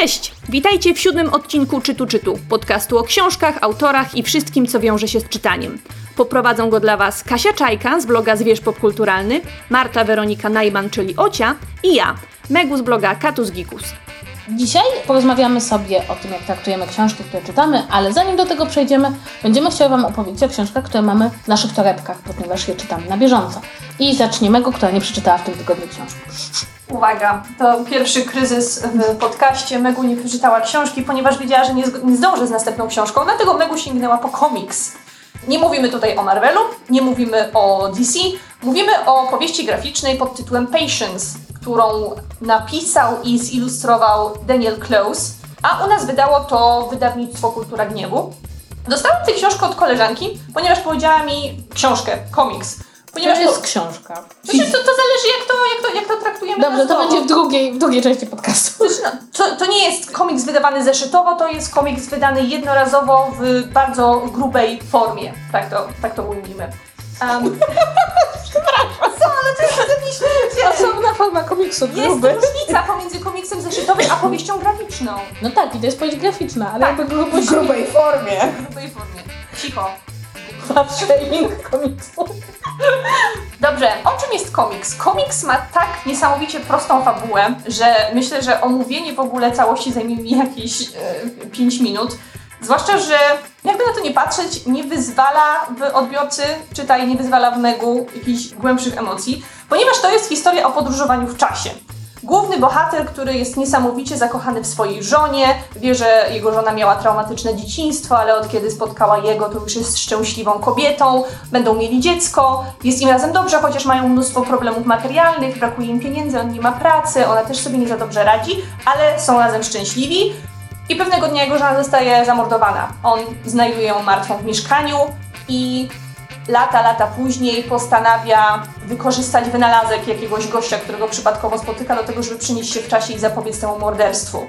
Cześć! Witajcie w siódmym odcinku Czytu Czytu, podcastu o książkach, autorach i wszystkim, co wiąże się z czytaniem. Poprowadzą go dla Was Kasia Czajka z bloga Zwierz Popkulturalny, Marta Weronika Najman, czyli Ocia i ja, Megu z bloga Katus Gikus. Dzisiaj porozmawiamy sobie o tym, jak traktujemy książki, które czytamy, ale zanim do tego przejdziemy, będziemy chcieli Wam opowiedzieć o książkach, które mamy w naszych torebkach, ponieważ je czytamy na bieżąco. I zacznijmy Megu, która nie przeczytała w tym tygodniu książki. Uwaga, to pierwszy kryzys w podcaście. Megu nie przeczytała książki, ponieważ wiedziała, że nie, nie zdąży z następną książką, dlatego Megu sięgnęła po komiks. Nie mówimy tutaj o Marvelu, nie mówimy o DC, mówimy o powieści graficznej pod tytułem Patience, którą napisał i zilustrował Daniel Close, a u nas wydało to wydawnictwo Kultura Gniewu. Dostałam tę książkę od koleżanki, ponieważ powiedziała mi książkę, komiks. Ponieważ To jest książka. Znaczy, to, to zależy, jak to, jak to, jak to traktujemy. Dobrze, to będzie w drugiej, w drugiej części podcastu. Znaczy, no, to, to nie jest komiks wydawany zeszytowo, to jest komiks wydany jednorazowo w bardzo grubej formie. Tak to, tak to ujmijmy. Um, Co, ale to jest jakiś... Osobna forma komiksu, Jest gruby. różnica pomiędzy komiksem zeszytowym a powieścią graficzną. No tak, i to jest powieść graficzna, ale Tak. jakby grubość W grubej formie. W grubej formie. Cicho. Fat shaming komiksu. Dobrze, o czym jest komiks? Komiks ma tak niesamowicie prostą fabułę, że myślę, że omówienie w ogóle całości zajmie mi jakieś e, 5 minut. Zwłaszcza, że jakby na to nie patrzeć, nie wyzwala w odbiorcy, czytaj, nie wyzwala w megu jakichś głębszych emocji, ponieważ to jest historia o podróżowaniu w czasie. Główny bohater, który jest niesamowicie zakochany w swojej żonie, wie, że jego żona miała traumatyczne dzieciństwo, ale od kiedy spotkała jego, to już jest szczęśliwą kobietą, będą mieli dziecko, jest im razem dobrze, chociaż mają mnóstwo problemów materialnych, brakuje im pieniędzy, on nie ma pracy, ona też sobie nie za dobrze radzi, ale są razem szczęśliwi. I pewnego dnia jego żona zostaje zamordowana. On znajduje ją martwą w mieszkaniu i lata, lata później postanawia wykorzystać wynalazek jakiegoś gościa, którego przypadkowo spotyka do tego, żeby przenieść się w czasie i zapobiec temu morderstwu.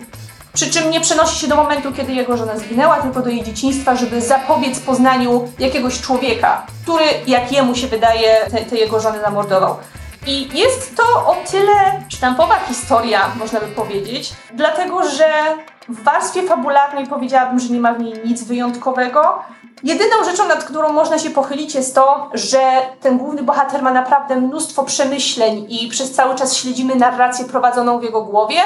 Przy czym nie przenosi się do momentu, kiedy jego żona zginęła, tylko do jej dzieciństwa, żeby zapobiec poznaniu jakiegoś człowieka, który, jak jemu się wydaje, te, te jego żony zamordował. I jest to o tyle sztampowa historia, można by powiedzieć, dlatego że w warstwie fabularnej powiedziałabym, że nie ma w niej nic wyjątkowego. Jedyną rzeczą, nad którą można się pochylić, jest to, że ten główny bohater ma naprawdę mnóstwo przemyśleń i przez cały czas śledzimy narrację prowadzoną w jego głowie.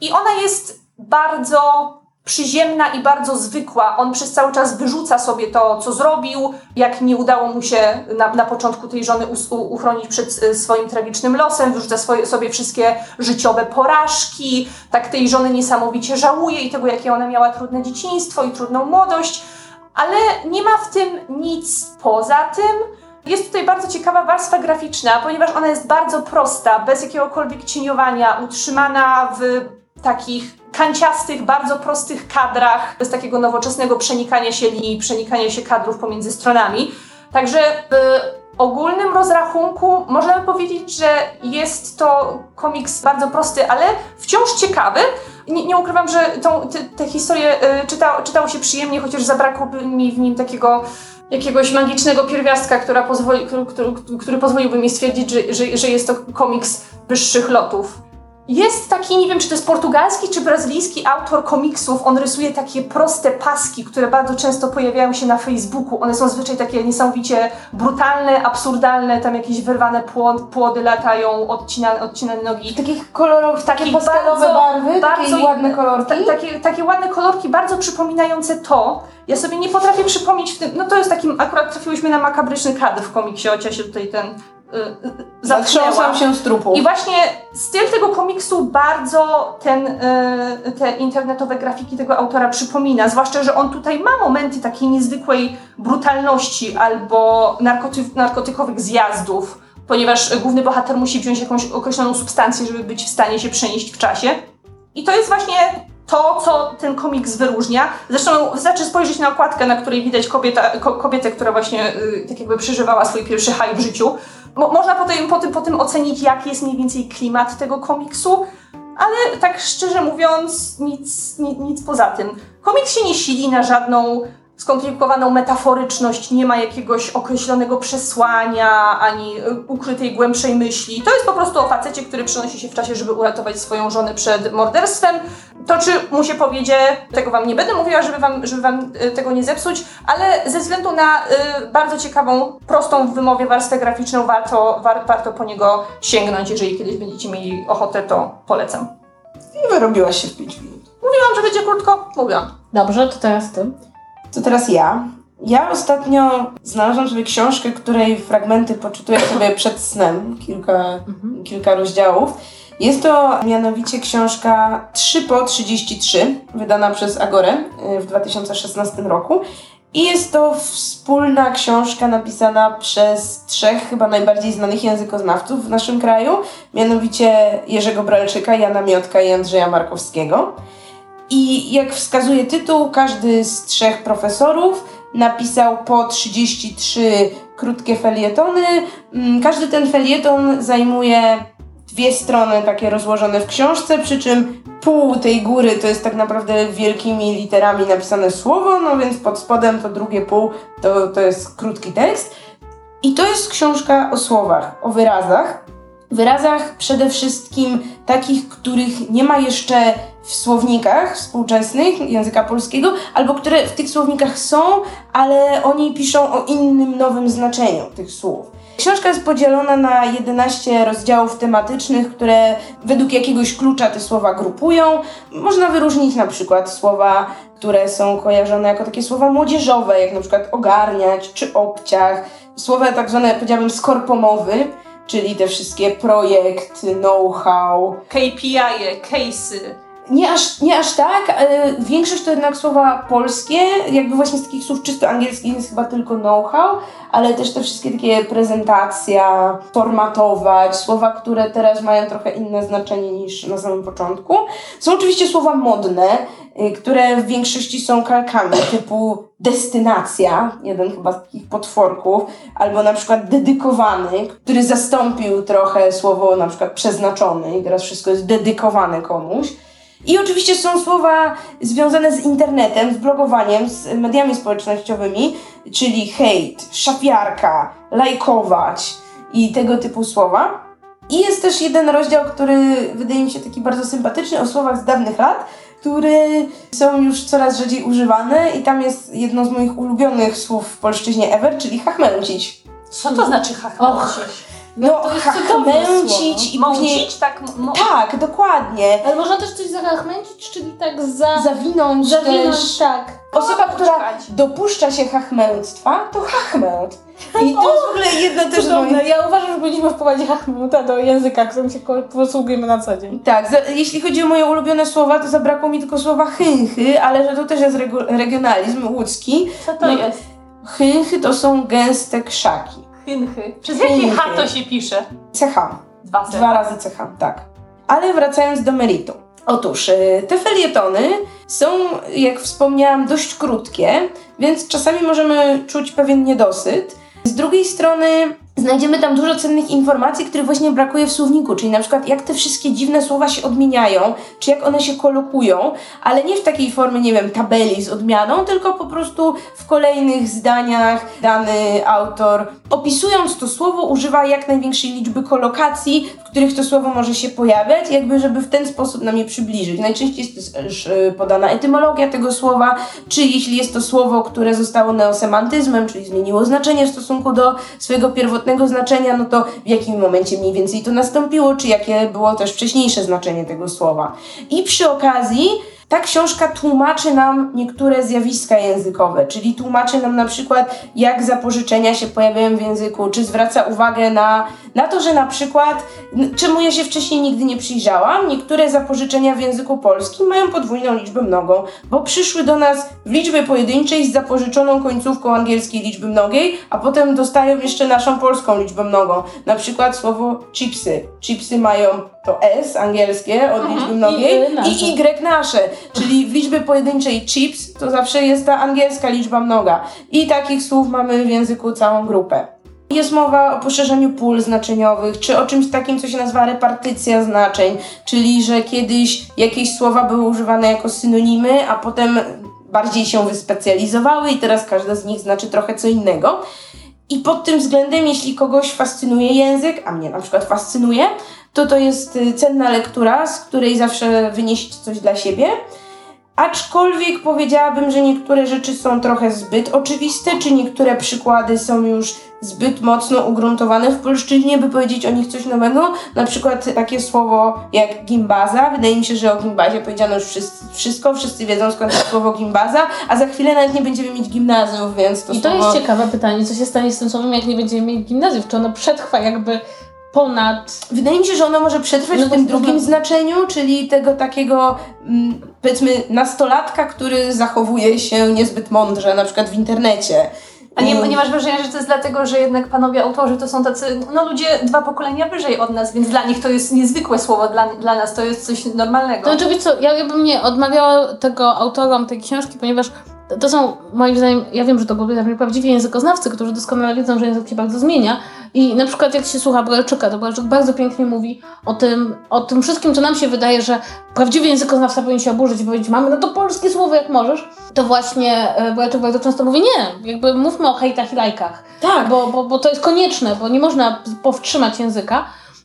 I ona jest bardzo przyziemna i bardzo zwykła. On przez cały czas wyrzuca sobie to, co zrobił, jak nie udało mu się na, na początku tej żony uchronić przed e, swoim tragicznym losem, wyrzuca swoje, sobie wszystkie życiowe porażki, tak tej żony niesamowicie żałuje i tego, jakie ona miała trudne dzieciństwo i trudną młodość, ale nie ma w tym nic poza tym. Jest tutaj bardzo ciekawa warstwa graficzna, ponieważ ona jest bardzo prosta, bez jakiegokolwiek cieniowania, utrzymana w takich kanciastych, bardzo prostych kadrach, bez takiego nowoczesnego przenikania się linii, przenikania się kadrów pomiędzy stronami. Także w ogólnym rozrachunku można by powiedzieć, że jest to komiks bardzo prosty, ale wciąż ciekawy. Nie, nie ukrywam, że tą, te, tę historię y, czyta, czytało się przyjemnie, chociaż zabrakłoby mi w nim takiego jakiegoś magicznego pierwiastka, która pozwoli, który, który, który pozwoliłby mi stwierdzić, że, że, że jest to komiks wyższych lotów. Jest taki, nie wiem czy to jest portugalski czy brazylijski autor komiksów. On rysuje takie proste paski, które bardzo często pojawiają się na Facebooku. One są zazwyczaj takie niesamowicie brutalne, absurdalne, tam jakieś wyrwane płody, płody latają, odcinane, odcinane nogi. Takich kolorów, takie Taki pastelowe bardzo- barwy, takie bardzo- ładne kolorki. Ta, takie, takie ładne kolorki, bardzo przypominające to. Ja sobie nie potrafię przypomnieć w tym. No to jest takim, akurat trafiłyśmy na makabryczny kadr w komiksie, chociaż się tutaj ten. Yy, Zatrząsam się z trupu. I właśnie styl tego komiksu bardzo ten, y, te internetowe grafiki tego autora przypomina. Zwłaszcza, że on tutaj ma momenty takiej niezwykłej brutalności albo narkoty, narkotykowych zjazdów, ponieważ główny bohater musi wziąć jakąś określoną substancję, żeby być w stanie się przenieść w czasie. I to jest właśnie to, co ten komiks wyróżnia. Zresztą wystarczy spojrzeć na okładkę, na której widać kobieta, ko, kobietę, która właśnie y, tak jakby przeżywała swój pierwszy high w życiu. Mo, można po tym, po, tym, po tym ocenić, jaki jest mniej więcej klimat tego komiksu, ale tak szczerze mówiąc, nic, nic poza tym. Komiks się nie sili na żadną skomplikowaną metaforyczność, nie ma jakiegoś określonego przesłania, ani y, ukrytej głębszej myśli. To jest po prostu o facecie, który przenosi się w czasie, żeby uratować swoją żonę przed morderstwem. To czy mu się powiedzie, tego wam nie będę mówiła, żeby wam, żeby wam y, tego nie zepsuć, ale ze względu na y, bardzo ciekawą, prostą w wymowie warstwę graficzną warto, war, warto po niego sięgnąć. Jeżeli kiedyś będziecie mieli ochotę, to polecam. I wyrobiłaś się w 5 minut. Mówiłam, że będzie krótko? Mówiłam. Dobrze, to teraz ty. To teraz ja. Ja ostatnio znalazłam sobie książkę, której fragmenty poczytuję sobie przed snem, kilka, kilka rozdziałów. Jest to mianowicie książka 3 po 33, wydana przez Agorę y, w 2016 roku. I jest to wspólna książka napisana przez trzech chyba najbardziej znanych językoznawców w naszym kraju, mianowicie Jerzego Bralczyka, Jana Miotka i Andrzeja Markowskiego. I jak wskazuje tytuł, każdy z trzech profesorów napisał po 33 krótkie felietony. Mm, Każdy ten felieton zajmuje dwie strony takie rozłożone w książce, przy czym pół tej góry to jest tak naprawdę wielkimi literami napisane słowo, no więc pod spodem to drugie pół to, to jest krótki tekst. I to jest książka o słowach, o wyrazach. Wyrazach przede wszystkim takich, których nie ma jeszcze w słownikach współczesnych języka polskiego, albo które w tych słownikach są, ale oni piszą o innym, nowym znaczeniu tych słów. Książka jest podzielona na 11 rozdziałów tematycznych, które według jakiegoś klucza te słowa grupują. Można wyróżnić na przykład słowa, które są kojarzone jako takie słowa młodzieżowe, jak na przykład ogarniać czy obciach. Słowa tak zwane, powiedziałabym, skorpomowy, czyli te wszystkie projekt, know-how, KPI, case'y. Nie aż, nie aż tak. e, Większość to jednak słowa polskie. Jakby właśnie z takich słów czysto angielskich jest chyba tylko know-how, ale też te wszystkie takie prezentacja, formatować, słowa, które teraz mają trochę inne znaczenie niż na samym początku. Są oczywiście słowa modne, y, które w większości są kalkami, typu destynacja, jeden chyba z takich potworków, albo na przykład dedykowany, który zastąpił trochę słowo na przykład przeznaczony i teraz wszystko jest dedykowane komuś. I oczywiście są słowa związane z internetem, z blogowaniem, z mediami społecznościowymi, czyli hejt, szafiarka, lajkować i tego typu słowa. I jest też jeden rozdział, który wydaje mi się taki bardzo sympatyczny, o słowach z dawnych lat, które są już coraz rzadziej używane i tam jest jedno z moich ulubionych słów w polszczyźnie ever, czyli hachmęcić. Co to znaczy hachmęcić? No, to jest cudowne hachmęcić i później... Mącić, tak? Tak, dokładnie. Ale można też coś zachmęcić, czyli tak za... Zawinąć, zawinąć, też. tak. Osoba, która dopuszcza się hachmęctwa, to hachmęt. I to jest w ogóle jedno też moich... Ja uważam, że powinniśmy wprowadzić hachmuta do języka, którym się posługujemy na co dzień. Tak, za, jeśli chodzi o moje ulubione słowa, to zabrakło mi tylko słowa chynchy, ale że to też jest regu- regionalizm łódzki. Co to No. jest? Chynchy to są gęste krzaki. Chynchy. Przez jakie Chynchy. H to się pisze? CH. Dwa. Dwa razy CH, tak. Ale wracając do meritum. Otóż y, te felietony są, jak wspomniałam, dość krótkie, więc czasami możemy czuć pewien niedosyt. Z drugiej strony znajdziemy tam dużo cennych informacji, których właśnie brakuje w słowniku, czyli na przykład jak te wszystkie dziwne słowa się odmieniają, czy jak one się kolokują, ale nie w takiej formie, nie wiem, tabeli z odmianą, tylko po prostu w kolejnych zdaniach dany autor, opisując to słowo, używa jak największej liczby kolokacji, w których to słowo może się pojawiać, jakby żeby w ten sposób nam je przybliżyć. Najczęściej jest też y, podana etymologia tego słowa, czy jeśli jest to słowo, które zostało neosemantyzmem, czyli zmieniło znaczenie w stosunku do swojego pierwotnego znaczenia, no to w jakim momencie mniej więcej to nastąpiło, czy jakie było też wcześniejsze znaczenie tego słowa. I przy okazji ta książka tłumaczy nam niektóre zjawiska językowe, czyli tłumaczy nam na przykład, jak zapożyczenia się pojawiają w języku, czy zwraca uwagę na, na to, że na przykład, czemu ja się wcześniej nigdy nie przyjrzałam, niektóre zapożyczenia w języku polskim mają podwójną liczbę mnogą, bo przyszły do nas w liczbie pojedynczej z zapożyczoną końcówką angielskiej liczby mnogiej, a potem dostają jeszcze naszą polską liczbę mnogą. Na przykład słowo chipsy. Chipsy mają to S angielskie od liczby mnogiej I Y nasze. i Y nasze, czyli w liczbie pojedynczej chips to zawsze jest ta angielska liczba mnoga. I takich słów mamy w języku całą grupę. Jest mowa o poszerzeniu pól znaczeniowych, czy o czymś takim, co się nazywa repartycja znaczeń, czyli że kiedyś jakieś słowa były używane jako synonimy, a potem bardziej się wyspecjalizowały i teraz każda z nich znaczy trochę co innego. I pod tym względem, jeśli kogoś fascynuje język, a mnie na przykład fascynuje, to to jest y, cenna lektura, z której zawsze wynieść coś dla siebie. Aczkolwiek powiedziałabym, że niektóre rzeczy są trochę zbyt oczywiste, czy niektóre przykłady są już zbyt mocno ugruntowane w polszczyźnie, by powiedzieć o nich coś nowego. Na przykład takie słowo jak gimbaza. Wydaje mi się, że o gimbazie powiedziano już wszyscy, wszystko, wszyscy wiedzą skąd jest słowo gimbaza, a za chwilę nawet nie będziemy mieć gimnazjów, więc to I to słowo... jest ciekawe pytanie, co się stanie z tym słowem, jak nie będziemy mieć gimnazjów? Czy ono przetrwa jakby ponad... Wydaje mi się, że ono może przetrwać No w tym drugim ma- znaczeniu, czyli tego takiego, mm, powiedzmy, nastolatka, który zachowuje się niezbyt mądrze, na przykład w internecie. A nie, Mm. nie masz wrażenia, że to jest dlatego, że jednak panowie autorzy to są tacy, no ludzie dwa pokolenia wyżej od nas, więc dla nich to jest niezwykłe słowo, dla, dla nas to jest coś normalnego. To znaczy, co, ja, ja bym nie odmawiała tego autorom tej książki, ponieważ to- są, moim zdaniem, ja wiem, że to byli prawdziwi językoznawcy, którzy doskonale wiedzą, że język się bardzo zmienia. I na przykład jak się słucha Bralczyka, to Bralczyk bardzo pięknie mówi o tym, o tym wszystkim, co nam się wydaje, że prawdziwy językoznawca powinien się oburzyć i powiedzieć, mamy no to polskie słowo jak możesz, to właśnie e, Bralczyk bardzo często mówi, nie, jakby mówmy o hejtach i lajkach, Tak, bo, bo, bo to jest konieczne, bo nie można powstrzymać języka,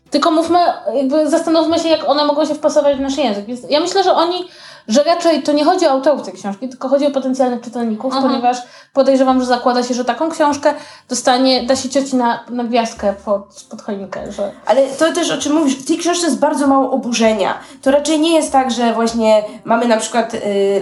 tylko mówmy, jakby zastanówmy się, jak one mogą się wpasować w nasz język. Więc ja myślę, że oni, że raczej to nie chodzi o autorów tej książki, tylko chodzi o potencjalnych czytelników, Mhm. ponieważ podejrzewam, że zakłada się, że taką książkę dostanie, da się cioci na, na gwiazdkę pod, pod choinkę, że ale to też o czym mówisz, w tej książce jest bardzo mało oburzenia. To raczej nie jest tak, że właśnie mamy na przykład y,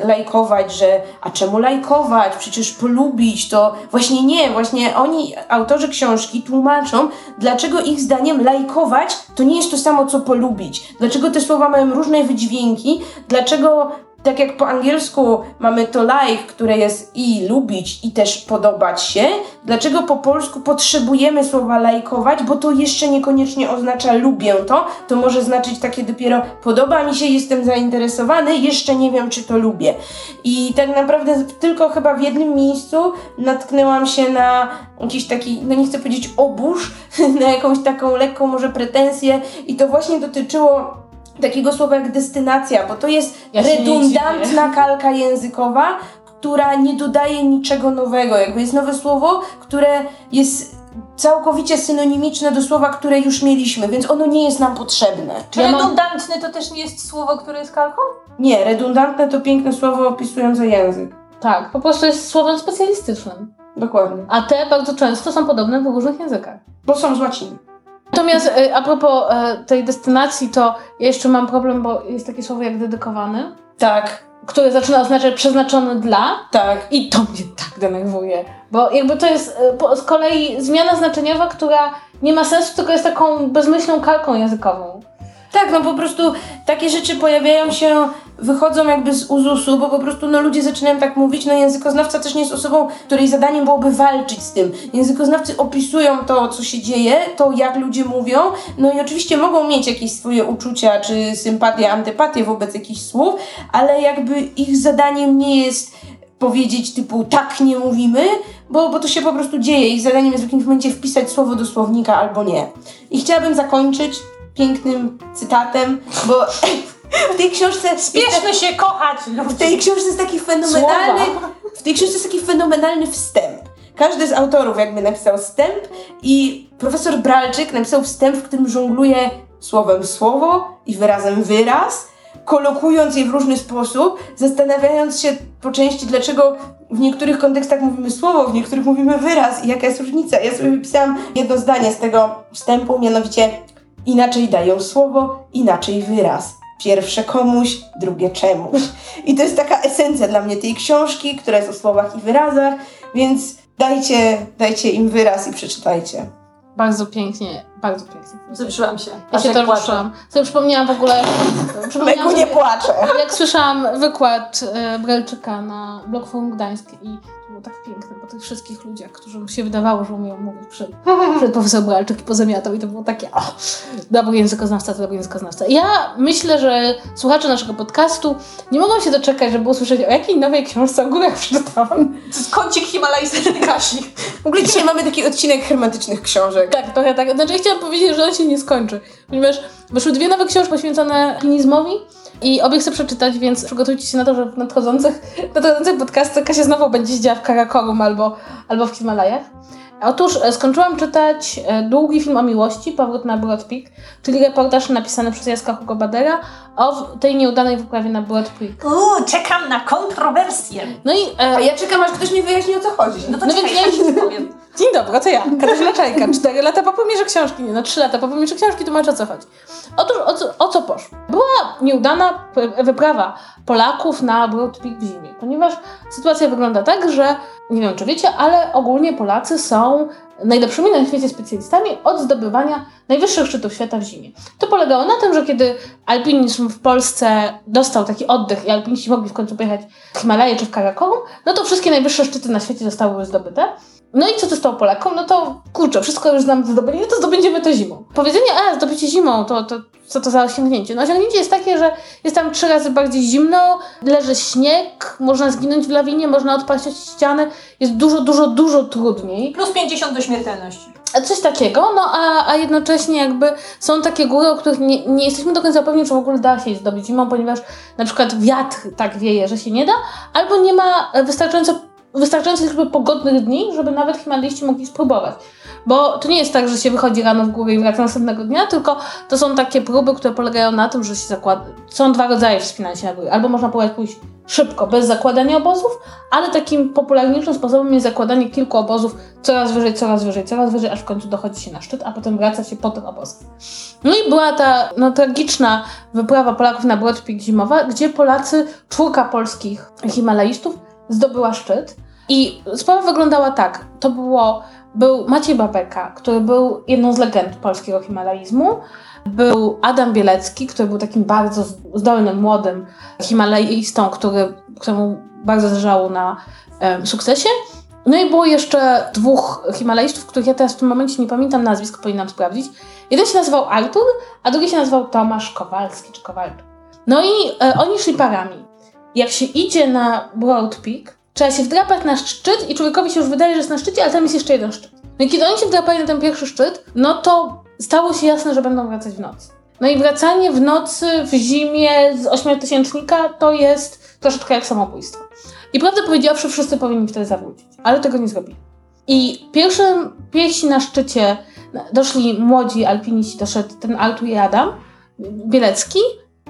lajkować, że a czemu lajkować, przecież polubić, to właśnie nie, właśnie oni, autorzy książki tłumaczą, dlaczego ich zdaniem lajkować to nie jest to samo co polubić. Dlaczego te słowa mają różne wydźwięki, dlaczego tak jak po angielsku mamy to like, które jest i lubić, i też podobać się, dlaczego po polsku potrzebujemy słowa lajkować, bo to jeszcze niekoniecznie oznacza lubię to, to może znaczyć takie dopiero podoba mi się, jestem zainteresowany, jeszcze nie wiem, czy to lubię. I tak naprawdę tylko chyba w jednym miejscu natknęłam się na jakiś taki, no nie chcę powiedzieć oburz, na jakąś taką lekką może pretensję i to właśnie dotyczyło takiego słowa jak destynacja, bo to jest Ja redundantna kalka językowa, która nie dodaje niczego nowego. Jakby jest nowe słowo, które jest całkowicie synonimiczne do słowa, które już mieliśmy, więc ono nie jest nam potrzebne. Czy Ja mam- redundantny to też nie jest słowo, które jest kalką? Nie, redundantne to piękne słowo opisujące język. tak, po prostu jest słowem specjalistycznym. Dokładnie. A te bardzo często są podobne w różnych językach. Bo są z łaciny. Natomiast e, a propos e, tej destynacji, to ja jeszcze mam problem, bo jest takie słowo jak dedykowany, Tak, które zaczyna oznaczać przeznaczony dla tak. i to mnie tak denerwuje, bo jakby to jest e, z kolei zmiana znaczeniowa, która nie ma sensu, tylko jest taką bezmyślną kalką językową. Tak, no po prostu takie rzeczy pojawiają się, wychodzą jakby z uzusu, bo po prostu no, ludzie zaczynają tak mówić, no językoznawca też nie jest osobą, której zadaniem byłoby walczyć z tym. Językoznawcy opisują to, co się dzieje, to jak ludzie mówią, no i oczywiście mogą mieć jakieś swoje uczucia, czy sympatię, antypatię wobec jakichś słów, ale jakby ich zadaniem nie jest powiedzieć typu tak nie mówimy, bo, bo to się po prostu dzieje. Ich zadaniem jest w jakimś momencie wpisać słowo do słownika albo nie. I chciałabym zakończyć pięknym cytatem, bo w tej książce Spieszmy się kochać w ludzi! tej książce jest taki fenomenalny Słowa. w tej książce jest taki fenomenalny wstęp. Każdy z autorów jakby napisał wstęp i profesor Bralczyk napisał wstęp, w którym żongluje słowem słowo i wyrazem wyraz, kolokując je w różny sposób, zastanawiając się po części, dlaczego w niektórych kontekstach mówimy słowo, w niektórych mówimy wyraz i jaka jest różnica. Ja sobie wypisałam jedno zdanie z tego wstępu, mianowicie inaczej dają słowo, inaczej wyraz. Pierwsze komuś, drugie czemuś. I to jest taka esencja dla mnie tej książki, która jest o słowach i wyrazach, więc dajcie, dajcie im wyraz i przeczytajcie. Bardzo pięknie, bardzo pięknie. Zepsułam się. Ja się też płaczę. ruszyłam. Sobie przypomniałam w ogóle... Megu nie płaczę. Jak słyszałam wykład e, Brelczyka na Blog Forum Gdańsk i to było tak piękne po tych wszystkich ludziach, którzy się wydawało, że umieją mówić przed, przed profesor Brelczyk i pozamiatał i to było takie, o, dobry językoznawca to dobry językoznawca. Ja myślę, że słuchacze naszego podcastu nie mogą się doczekać, żeby usłyszeć o jakiej nowej książce o górach przeczytałam. To kącik himalajski Kasi. W ogóle dzisiaj mamy taki odcinek hermetycznych książek. Tak, trochę tak. Znaczy chciałam chciałam powiedzieć, że on się nie skończy, ponieważ wyszły dwie nowe książki poświęcone alpinizmowi i obie chcę przeczytać, więc przygotujcie się na to, że w nadchodzących, nadchodzących podcastach Kasia znowu będzie siedziała w Karakorum albo, albo w Himalajach. Otóż e, skończyłam czytać e, długi film o miłości, Powrót na Broad Peak, czyli reportaż napisany przez Jaska Hugo Badera o tej nieudanej wyprawie na Broad Peak. Uuu, czekam na kontrowersję. No i e, A ja czekam, aż ktoś mi wyjaśni o co chodzi. No to No czekaj, więc ja ja już- powiem. Dzień dobry, to ja, Katarzyna Czajka. Cztery lata po premierze książki, nie no trzy lata po premierze książki, tłumaczę o co chodzi. Otóż o co, o co poszło? Była nieudana wyprawa Polaków na Broad Peak w zimie, ponieważ sytuacja wygląda tak, że nie wiem czy wiecie, ale ogólnie Polacy są najlepszymi na świecie specjalistami od zdobywania najwyższych szczytów świata w zimie. To polegało na tym, że kiedy alpinizm w Polsce dostał taki oddech i alpiniści mogli w końcu pojechać w Himalaje czy w Karakorum, no to wszystkie najwyższe szczyty na świecie zostały zdobyte. No i co to stało Polakom? No to kurczę, wszystko już znam zdobyli, no to zdobędziemy to zimą. Powiedzenie, a zdobycie zimą, to, to co to za osiągnięcie? No osiągnięcie jest takie, że jest tam trzy razy bardziej zimno, leży śnieg, można zginąć w lawinie, można odpaść od ściany, jest dużo, dużo, dużo trudniej. Plus 50 do śmiertelności. Coś takiego, no a, a jednocześnie jakby są takie góry, o których nie, nie jesteśmy do końca pewni, czy w ogóle da się je zdobyć zimą, ponieważ na przykład wiatr tak wieje, że się nie da, albo nie ma wystarczająco, wystarczającej liczby pogodnych dni, żeby nawet himalaiści mogli spróbować. Bo to nie jest tak, że się wychodzi rano w górę i wraca następnego dnia, tylko to są takie próby, które polegają na tym, że się zakłada. Są dwa rodzaje wspinania się na góry. Albo można próbować pójść szybko, bez zakładania obozów, ale takim popularniejszym sposobem jest zakładanie kilku obozów coraz wyżej, coraz wyżej, coraz wyżej, aż w końcu dochodzi się na szczyt, a potem wraca się po ten obóz. No i była ta no, tragiczna wyprawa Polaków na Broad Peak zimowa, gdzie Polacy, czwórka polskich himalaistów zdobyła szczyt. I sprawa wyglądała tak. To było, był Maciej Babeka, który był jedną z legend polskiego himalaizmu. Był Adam Bielecki, który był takim bardzo zdolnym, młodym himalaistą, który, któremu bardzo zależało na sukcesie. No i było jeszcze dwóch himalaistów, których ja teraz w tym momencie nie pamiętam nazwisk, powinnam sprawdzić. Jeden się nazywał Artur, a drugi się nazywał Tomasz Kowalski czy Kowalczyk. No i e, oni szli parami. Jak się idzie na Broad Peak, trzeba się wdrapać na szczyt i człowiekowi się już wydaje, że jest na szczycie, ale tam jest jeszcze jeden szczyt. No i kiedy oni się wdrapali na ten pierwszy szczyt, no to stało się jasne, że będą wracać w nocy. No i wracanie w nocy, w zimie z ośmiotysięcznika to jest troszeczkę jak samobójstwo. I prawdę powiedziawszy, wszyscy powinni wtedy zawrócić, ale tego nie zrobili. I pierwszym, pierwsi na szczycie doszli młodzi alpiniści, doszedł ten Artur i Adam Bielecki,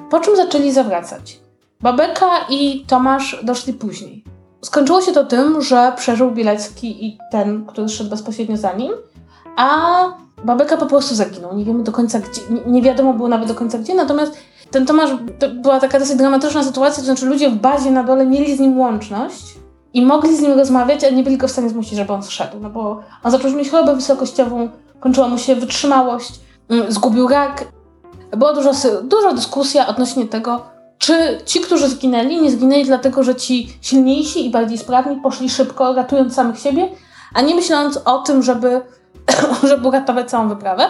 po czym zaczęli zawracać. Babeka i Tomasz doszli później. Skończyło się to tym, że przeżył Bielecki i ten, który szedł bezpośrednio za nim, a Babeka po prostu zaginął. Nie wiemy do końca gdzie, nie, wiadomo było nawet do końca gdzie, natomiast ten Tomasz, to była taka dosyć dramatyczna sytuacja, to znaczy ludzie w bazie na dole mieli z nim łączność i mogli z nim rozmawiać, ale nie byli go w stanie zmusić, żeby on zszedł, no bo on zaczął mieć chorobę wysokościową, kończyła mu się wytrzymałość, mm, zgubił rak. Była dużo, dużo dyskusja odnośnie tego, czy ci, którzy zginęli, nie zginęli dlatego, że ci silniejsi i bardziej sprawni poszli szybko, ratując samych siebie, a nie myśląc o tym, żeby, żeby uratować całą wyprawę.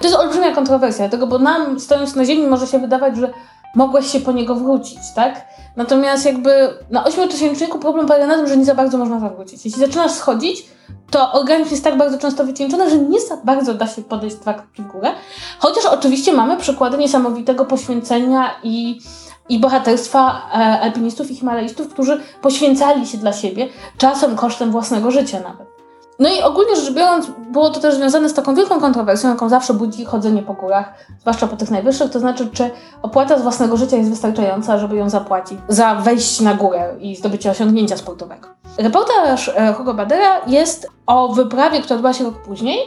To jest olbrzymia kontrowersja, dlatego, bo nam, stojąc na ziemi, może się wydawać, że mogłeś się po niego wrócić, tak? Natomiast jakby na ośmiotysięczniku problem polega na tym, że nie za bardzo można zawrócić. Jeśli zaczynasz schodzić, to organizm jest tak bardzo często wycieńczony, że nie za bardzo da się podejść dwa kroki w górę. Chociaż oczywiście mamy przykłady niesamowitego poświęcenia i, i bohaterstwa e, alpinistów i himalaistów, którzy poświęcali się dla siebie, czasem kosztem własnego życia nawet. No i ogólnie rzecz biorąc, było to też związane z taką wielką kontrowersją, jaką zawsze budzi chodzenie po górach, zwłaszcza po tych najwyższych, to znaczy, czy opłata z własnego życia jest wystarczająca, żeby ją zapłacić za wejście na górę i zdobycie osiągnięcia sportowego. Reportaż e, Hugo Badera jest o wyprawie, która odbyła się rok później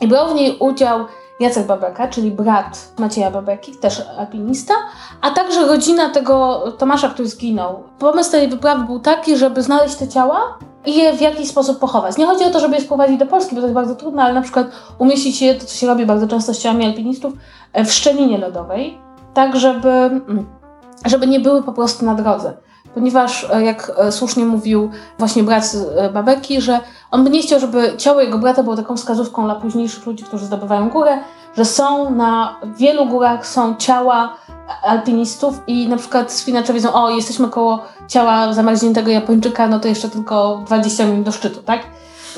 i brał w niej udział Jacek Babeka, czyli brat Macieja Babeki, też alpinista, a także rodzina tego Tomasza, który zginął. Pomysł tej wyprawy był taki, żeby znaleźć te ciała i je w jakiś sposób pochować. Nie chodzi o to, żeby je sprowadzić do Polski, bo to jest bardzo trudne, ale na przykład umieścić je, to co się robi bardzo często z ciałami alpinistów, e, w szczelinie lodowej, tak żeby, mm, żeby nie były po prostu na drodze. Ponieważ, e, jak e, słusznie mówił właśnie brat e, Babeki, że on by nie chciał, żeby ciało jego brata było taką wskazówką dla późniejszych ludzi, którzy zdobywają górę, że są na wielu górach są ciała alpinistów i na przykład spinacze wiedzą, o jesteśmy koło ciała zamarzniętego Japończyka, no to jeszcze tylko 20 minut do szczytu, tak?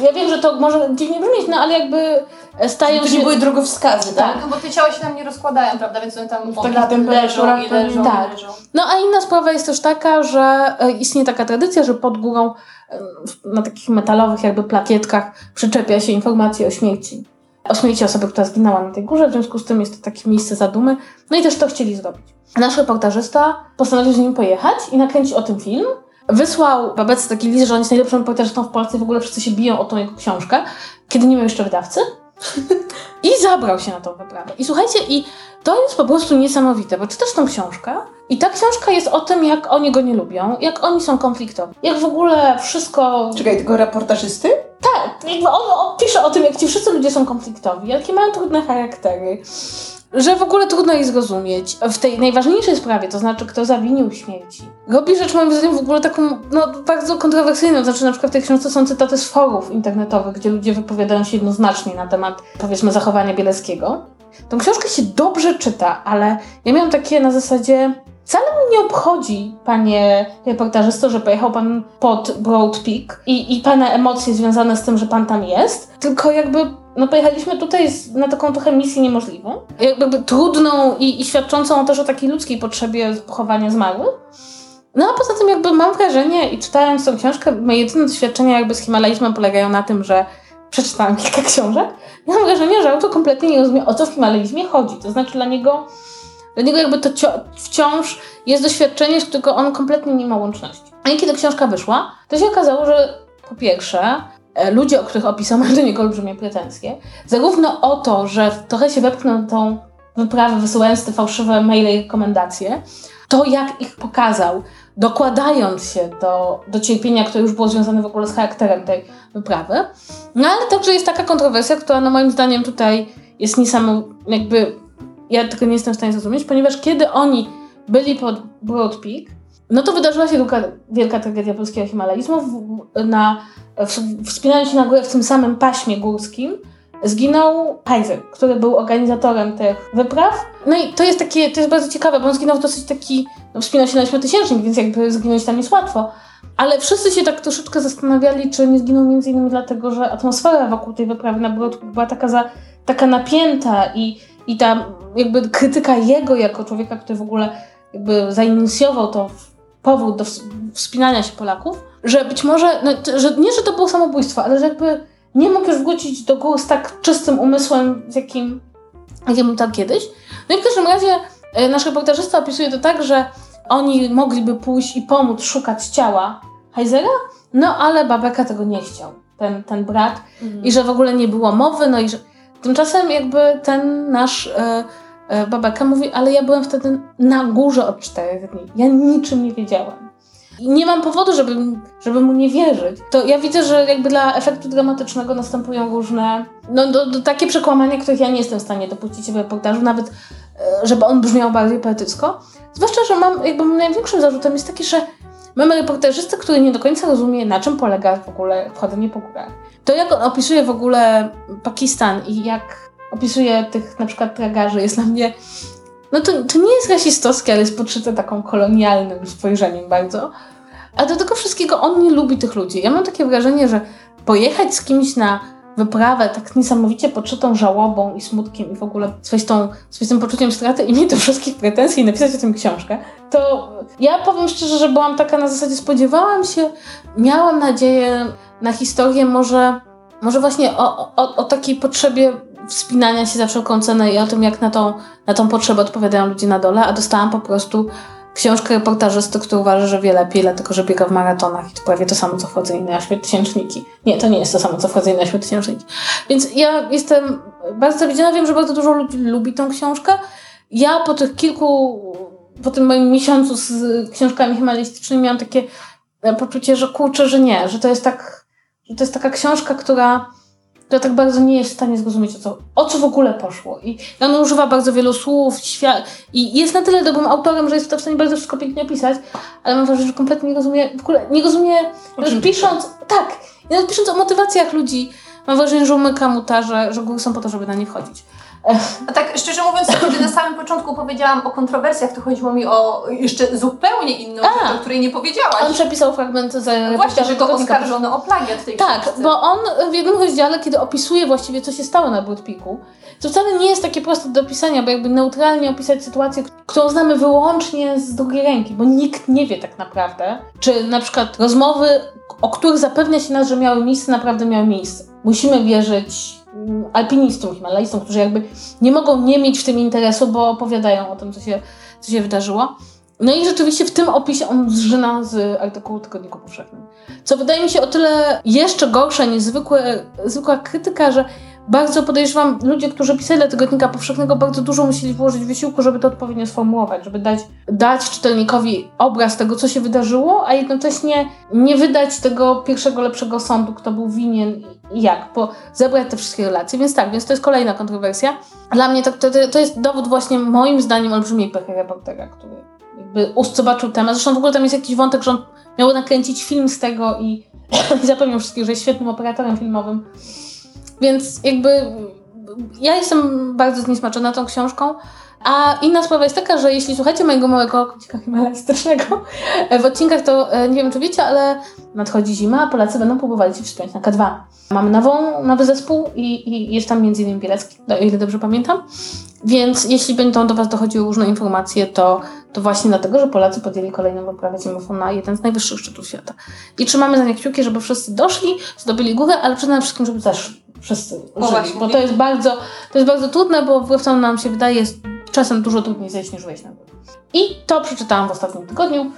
ja wiem, że to może dziwnie brzmieć, no ale jakby stają To się... nie były drogowskazy, tak? No bo te ciała się tam nie rozkładają, prawda? Więc one tam W takich leżą i leżą, tak. i leżą. No a inna sprawa jest też taka, że e, istnieje taka tradycja, że pod górą na takich metalowych jakby plakietkach przyczepia się informacje o śmierci. O śmierci osoby, która zginęła na tej górze, w związku z tym jest to takie miejsce zadumy. No i też to chcieli zrobić. Nasz reportażysta postanowił z nim pojechać i nakręcić o tym film. Wysłał Babece taki list, że on jest najlepszym reportażystą w Polsce i w ogóle wszyscy się biją o tą jego książkę, kiedy nie miał jeszcze wydawcy. I zabrał się na tą wyprawę. I słuchajcie, i to jest po prostu niesamowite, bo czytasz tą książkę i ta książka jest o tym, jak oni go nie lubią, jak oni są konfliktowi, jak w ogóle wszystko... Czekaj, tego reportażysty? Tak, jakby on, on pisze o tym, jak ci wszyscy ludzie są konfliktowi, jakie mają trudne charaktery, że w ogóle trudno ich zrozumieć. W tej najważniejszej sprawie, to znaczy kto zawinił śmierci, robi rzecz moim zdaniem w ogóle taką no, bardzo kontrowersyjną. Znaczy na przykład w tej książce są cytaty z forów internetowych, gdzie ludzie wypowiadają się jednoznacznie na temat powiedzmy zachowania Bieleckiego. Tą książkę się dobrze czyta, ale ja miałam takie na zasadzie Wcale mnie nie obchodzi, panie reportażysto, że pojechał pan pod Broad Peak i, i pana emocje związane z tym, że pan tam jest, tylko jakby no pojechaliśmy tutaj z, na taką trochę misję niemożliwą, jakby trudną i, i świadczącą też o takiej ludzkiej potrzebie pochowania zmarłych. No a poza tym jakby mam wrażenie i czytając tą książkę, moje jedyne doświadczenia jakby z Himalajzmem polegają na tym, że przeczytałam kilka książek i mam wrażenie, że autor kompletnie nie rozumie o co w Himalajzmie chodzi. To znaczy dla niego dla niego jakby to wciąż jest doświadczenie, z którego on kompletnie nie ma łączności. A kiedy książka wyszła, to się okazało, że po pierwsze, ludzie, o których opisał, niego olbrzymie pretensje. Zarówno o to, że trochę się wepchnął tą wyprawę, wysyłając te fałszywe maile i rekomendacje, to jak ich pokazał, dokładając się do, do cierpienia, które już było związane w ogóle z charakterem tej wyprawy. No ale także jest taka kontrowersja, która no moim zdaniem tutaj jest niesamowita, jakby ja tego nie jestem w stanie zrozumieć, ponieważ kiedy oni byli pod Broad Peak, no to wydarzyła się wielka, wielka tragedia polskiego himalaizmu. W, na, w, wspinając się na górę w tym samym paśmie górskim, zginął Heiser, który był organizatorem tych wypraw. No i to jest takie, to jest bardzo ciekawe, bo on zginął w dosyć taki, no wspinał się na ośmiotysięcznik, więc jakby zginąć tam jest łatwo. Ale wszyscy się tak troszeczkę zastanawiali, czy nie zginął między innymi dlatego, że atmosfera wokół tej wyprawy na Peak była taka, za, taka napięta i, i ta jakby krytyka jego jako człowieka, który w ogóle jakby zainicjował to powód do ws- wspinania się Polaków, że być może, no, że nie, że to było samobójstwo, ale że jakby nie mógł już wrócić do gór z tak czystym umysłem, z jakim, jakim tam kiedyś. No i w każdym razie e, nasz reportażysta opisuje to tak, że oni mogliby pójść i pomóc szukać ciała Heizera, no ale Babeka tego nie chciał, ten, ten brat, i że w ogóle nie było mowy, no i że tymczasem jakby ten nasz e, e, Babeka mówi, ale ja byłem wtedy na górze od czterech dni, ja niczym nie wiedziałam. I nie mam powodu, żeby, żeby mu nie wierzyć. To ja widzę, że jakby dla efektu dramatycznego następują różne, no do, do, takie przekłamania, których ja nie jestem w stanie dopuścić w reportażu, nawet e, żeby on brzmiał bardziej poetycko. Zwłaszcza, że mam, jakby największym zarzutem jest taki, że mamy reportażystę, który nie do końca rozumie, na czym polega w ogóle wchodzenie po górach. To jak on opisuje w ogóle Pakistan i jak opisuje tych na przykład tragarzy jest dla mnie no to, to nie jest rasistowskie, ale jest podszyte taką kolonialnym spojrzeniem bardzo. A do tego wszystkiego on nie lubi tych ludzi. Ja mam takie wrażenie, że pojechać z kimś na wyprawę tak niesamowicie podszytą żałobą i smutkiem i w ogóle swoistą, swoistym poczuciem straty i mieć do wszystkich pretensji i napisać o tym książkę, to ja powiem szczerze, że byłam taka na zasadzie, spodziewałam się, miałam nadzieję na historię może, może właśnie o, o, o takiej potrzebie wspinania się za wszelką cenę i o tym, jak na tą, na tą potrzebę odpowiadają ludzie na dole, a dostałam po prostu książkę reportażysty, który uważa, że wie lepiej, dlatego że biega w maratonach i to prawie to samo, co wchodzenie na ośmiotysięczniki. Nie, to nie jest to samo, co wchodzenie na ośmiotysięczniki. Więc ja jestem bardzo zawiedziona, wiem, że bardzo dużo ludzi lubi tą książkę. Ja po tych kilku, po tym moim miesiącu z książkami himalistycznymi miałam takie e, poczucie, że kurczę, że nie, że to jest tak, że to jest taka książka, która która tak bardzo nie jest w stanie zrozumieć, o co, o co w ogóle poszło. I on używa bardzo wielu słów świa- i jest na tyle dobrym autorem, że jest w stanie bardzo wszystko pięknie opisać, ale mam wrażenie, że kompletnie nie rozumie, w ogóle nie rozumie, nawet pisząc, tak, i nawet pisząc o motywacjach ludzi, mam wrażenie, że umyka mu ta, że, że góry są po to, żeby na nie wchodzić. A tak szczerze mówiąc, kiedy na samym początku powiedziałam o kontrowersjach, to chodziło mi o jeszcze zupełnie inną A. rzecz, o której nie powiedziałaś. On przepisał fragment z Właśnie, że go oskarżono o plagiat w tej Tak, książce. bo on w jednym rozdziale, kiedy opisuje właściwie, co się stało na Bloodpeaku, to wcale nie jest takie proste do opisania, bo jakby neutralnie opisać sytuację, którą znamy wyłącznie z drugiej ręki, bo nikt nie wie tak naprawdę, czy na przykład rozmowy, o których zapewnia się nas, że miały miejsce, naprawdę miały miejsce. Musimy wierzyć alpinistom, himalajstom, którzy jakby nie mogą nie mieć w tym interesu, bo opowiadają o tym, co się, co się wydarzyło. No i rzeczywiście w tym opisie on zżyna z artykułu Tygodniku Powszechnym. Co wydaje mi się o tyle jeszcze gorsze niż zwykła krytyka, że bardzo podejrzewam, ludzie, którzy pisali dla Tygodnika Powszechnego, bardzo dużo musieli włożyć wysiłku, żeby to odpowiednio sformułować, żeby dać, dać czytelnikowi obraz tego, co się wydarzyło, a jednocześnie nie wydać tego pierwszego, lepszego sądu, kto był winien i jak, bo zebrać te wszystkie relacje. Więc tak, więc to jest kolejna kontrowersja. Dla mnie to, to, to jest dowód właśnie moim zdaniem olbrzymiej pechy reportera, który jakby zobaczył temat. Zresztą w ogóle tam jest jakiś wątek, że on miał nakręcić film z tego i, i zapewniał wszystkich, że jest świetnym operatorem filmowym. Więc jakby ja jestem bardzo zniesmaczona tą książką. A inna sprawa jest taka, że jeśli słuchacie mojego małego kocika himalajstycznego w odcinkach, to e, nie wiem, czy wiecie, ale nadchodzi zima, a Polacy będą próbowali się wspiąć na K2. Mamy nową, nowy zespół i, i jest tam innymi Bielecki, o ile dobrze pamiętam. Więc jeśli będą do Was dochodziły różne informacje, to, to właśnie dlatego, że Polacy podjęli kolejną wyprawę zimową na jeden z najwyższych szczytów świata. I trzymamy za nie kciuki, żeby wszyscy doszli, zdobyli górę, ale przede wszystkim, żeby też wszyscy żyli. właśnie. Bo to jest bardzo, to jest bardzo trudne, bo temu nam się wydaje, jest czasem dużo trudniej zejść niż wejść na górę. I to przeczytałam w ostatnim tygodniu.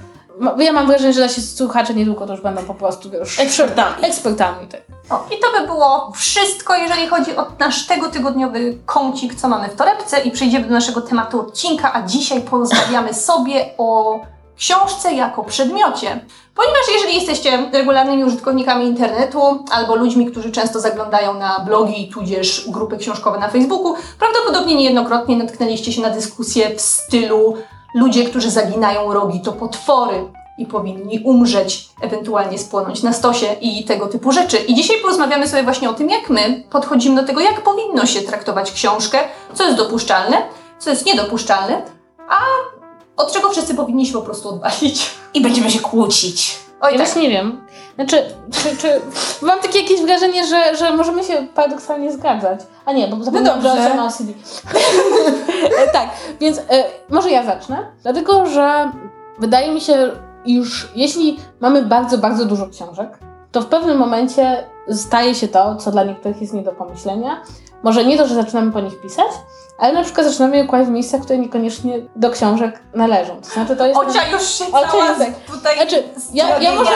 Ja mam wrażenie, że nasi słuchacze niedługo to już będą po prostu już Ekspertami. ekspertami. Tak. O, I to by było wszystko, jeżeli chodzi o nasz tego tygodniowy kącik, co mamy w torebce i przejdziemy do naszego tematu odcinka, a dzisiaj porozmawiamy sobie o książce jako przedmiocie. Ponieważ jeżeli jesteście regularnymi użytkownikami internetu albo ludźmi, którzy często zaglądają na blogi, tudzież grupy książkowe na Facebooku, prawdopodobnie niejednokrotnie natknęliście się na dyskusje w stylu ludzie, którzy zaginają rogi to potwory i powinni umrzeć, ewentualnie spłonąć na stosie i tego typu rzeczy. I dzisiaj porozmawiamy sobie właśnie o tym, jak my podchodzimy do tego, jak powinno się traktować książkę, co jest dopuszczalne, co jest niedopuszczalne, a od czego wszyscy powinni się po prostu odwalić. I będziemy się kłócić. Oj Ja tak. właśnie nie wiem. Znaczy, czy, czy mam takie jakieś wrażenie, że, że możemy się paradoksalnie zgadzać. A nie, bo zapomniałam, że dobrze. Ocia ma OCD. E, tak, więc e, może ja zacznę. Dlatego, że wydaje mi się, już jeśli mamy bardzo, bardzo dużo książek, to w pewnym momencie staje się to, co dla niektórych jest nie do pomyślenia. Może nie to, że zaczynamy po nich pisać, ale na przykład zaczynamy je kłaść w miejscach, które niekoniecznie do książek należą. To znaczy, to jest... Ocia już się Ocia cała tak. tutaj Znaczy, ja, ja może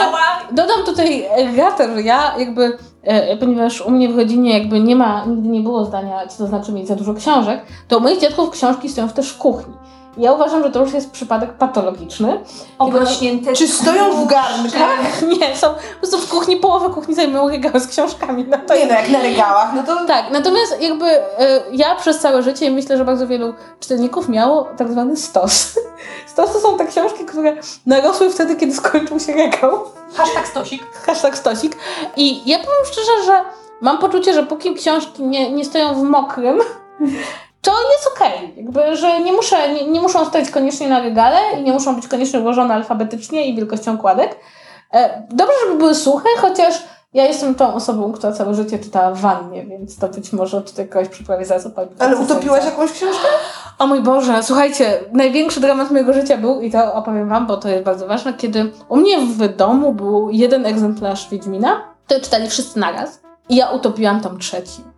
dodam tutaj ratę, że ja jakby, e, ponieważ u mnie w rodzinie jakby nie ma, nigdy nie było zdania, co to znaczy mieć za dużo książek, to u moich dziadków książki stoją też w kuchni. Ja uważam, że to już jest przypadek patologiczny. Obrośnięte Czy stoją w garnkach? Nie, są po prostu w kuchni, połowę kuchni zajmują regały z książkami. No to nie no, jak na regałach, no to tak, natomiast jakby e, ja przez całe życie i myślę, że bardzo wielu czytelników miało tak zwany stos. Stos to są te książki, które narosły wtedy, kiedy skończył się regał. Hashtag stosik. hashtag stosik. I ja powiem szczerze, że mam poczucie, że póki książki nie, nie stoją w mokrym, to jest okej. Jakby, że nie, muszę, nie, nie muszą stać koniecznie na regale i nie muszą być koniecznie ułożone alfabetycznie i wielkością kładek. E, dobrze, żeby były suche, chociaż ja jestem tą osobą, która całe życie czytała w wannie, więc to być może tutaj kogoś przyprawi zaraz opowiem. Ale utopiłaś jakąś książkę? O mój Boże, słuchajcie, największy dramat mojego życia był, i to opowiem Wam, bo to jest bardzo ważne, kiedy u mnie w domu był jeden egzemplarz Wiedźmina, to czytali wszyscy naraz, i ja utopiłam tam trzeci.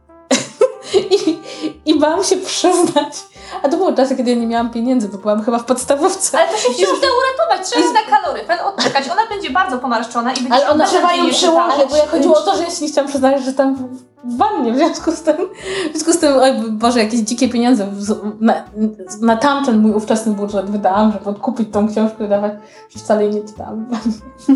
I, I bałam się przyznać. A to były czasy, kiedy ja nie miałam pieniędzy, bo byłam chyba w podstawówce. Ale to się da uratować. Trzeba na kaloryfer odczekać. Ona będzie bardzo pomarszczona i będzie Ale ona- trzeba ją przełożyć. Ale bo ja chodziło o to, że ja się nie chciałam przyznać, że tam w wannie, w związku z tym, w związku z tym, oj Boże, jakieś dzikie pieniądze na, na tamten mój ówczesny budżet wydałam, żeby odkupić tą książkę i dawać, że wcale jej nie czytałam.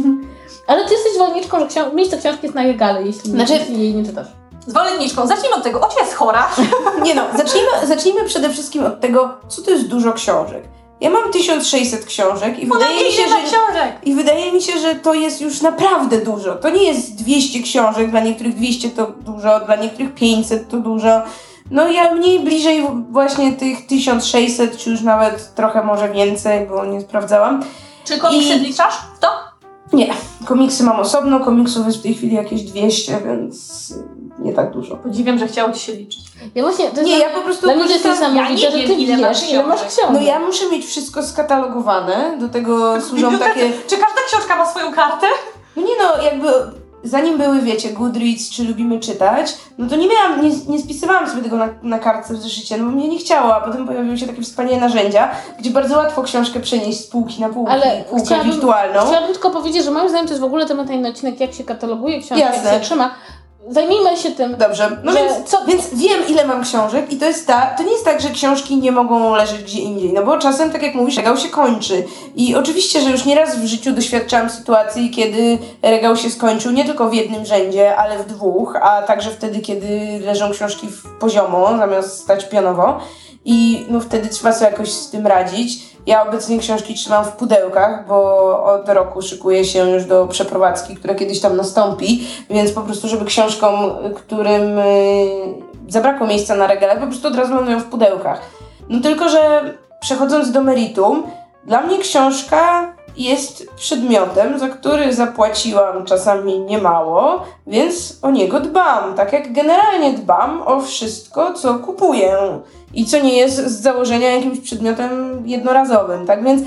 Ale ty jesteś zwolenniczką, że książ- miejsce książki jest na regale, jeśli, Znaczy- jeśli jej nie czytasz. Zwolenniczką. Zacznijmy od tego. Ocia jest chora. Nie no, zacznijmy, zacznijmy przede wszystkim od tego, co to jest dużo książek. Ja mam 1600 książek i wydaje mi się, że... książek. I wydaje mi się, że to jest już naprawdę dużo. To nie jest 200 książek, dla niektórych 200 to dużo, dla niektórych 500 to dużo. No ja mniej bliżej właśnie tych 1600, czy już nawet trochę może więcej, bo nie sprawdzałam. Czy komiksy I- wliczasz w to? Nie, komiksy mam osobno, komiksów jest w tej chwili jakieś 200, więc nie tak dużo. Podziwiam, że chciało ci się liczyć. Ja właśnie, to jest Nie, ja po prostu Dla mnie to jest niesamowite, ja nie że ty ile masz wiesz, ile masz książek. No ja muszę mieć wszystko skatalogowane, do tego służą takie... Czy każda książka ma swoją kartę? No nie no, jakby zanim były, wiecie, Goodreads czy lubimy czytać, no to nie miałam, nie, nie spisywałam sobie tego na, na kartce w zeszycie, no bo mnie nie chciało, a potem pojawiły się takie wspaniałe narzędzia, gdzie bardzo łatwo książkę przenieść z półki na półki, Ale półkę chciałabym- wirtualną. Chciałabym tylko powiedzieć, że moim zdaniem to jest w ogóle temat na inny odcinek, jak się kataloguje książki, jak się trzyma. Zajmijmy się tym. Dobrze, no więc, co- więc wiem ile mam książek i to jest ta, to nie jest tak, że książki nie mogą leżeć gdzie indziej, no bo czasem, tak jak mówisz, regał się kończy i oczywiście, że już nieraz w życiu doświadczałam sytuacji, kiedy regał się skończył nie tylko w jednym rzędzie, ale w dwóch, a także wtedy, kiedy leżą książki w poziomo zamiast stać pionowo i no wtedy trzeba sobie jakoś z tym radzić. Ja obecnie książki trzymam w pudełkach, bo od roku szykuję się już do przeprowadzki, która kiedyś tam nastąpi, więc po prostu, żeby książkom, którym y, zabrakło miejsca na regale, po prostu od razu lądują w pudełkach. No tylko, że przechodząc do meritum, dla mnie książka jest przedmiotem, za który zapłaciłam czasami niemało, więc o niego dbam. Tak jak generalnie dbam o wszystko, co kupuję i co nie jest z założenia jakimś przedmiotem jednorazowym. Tak więc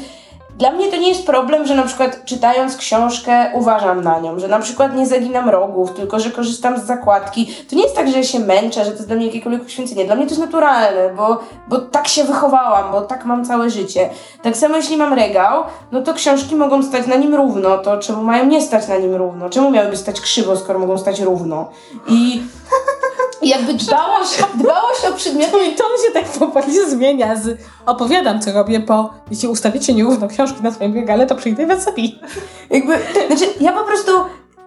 dla mnie to nie jest problem, że na przykład czytając książkę uważam na nią, że na przykład nie zaginam rogów, tylko że korzystam z zakładki. To nie jest tak, że się męczę, że to jest dla mnie jakiekolwiek poświęcenie. Dla mnie to jest naturalne, bo, bo tak się wychowałam, bo tak mam całe życie. Tak samo jeśli mam regał, no to książki mogą stać na nim równo, to czemu mają nie stać na nim równo? Czemu miałyby stać krzywo, skoro mogą stać równo? I jakby dbałość, dbałość o przedmioty i to mi się tak powoli zmienia z opowiadam, co robię po, jeśli ustawicie nierówno książki na swoim regale, to przyjdę i was zabiję. Jakby, znaczy, ja po prostu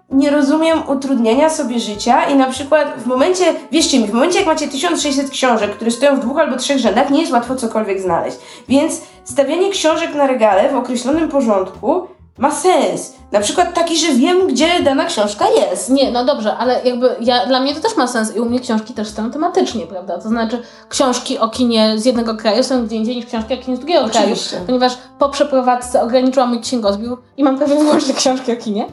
nie rozumiem utrudniania sobie życia i na przykład w momencie, wierzcie mi, w momencie jak macie 1600 książek, które stoją w dwóch albo trzech rzędach, nie jest łatwo cokolwiek znaleźć. Więc stawianie książek na regale w określonym porządku ma sens. Na przykład taki, że wiem, gdzie dana książka jest. Nie, no dobrze, ale jakby ja, dla mnie to też ma sens i u mnie książki też stoją tematycznie, prawda? To znaczy książki o kinie z jednego kraju są gdzie indziej niż książki o kinie z drugiego kraju, Oczywiście. ponieważ po przeprowadzce ograniczyłam mój księgozbiór i mam prawie wyłącznie książki o kinie.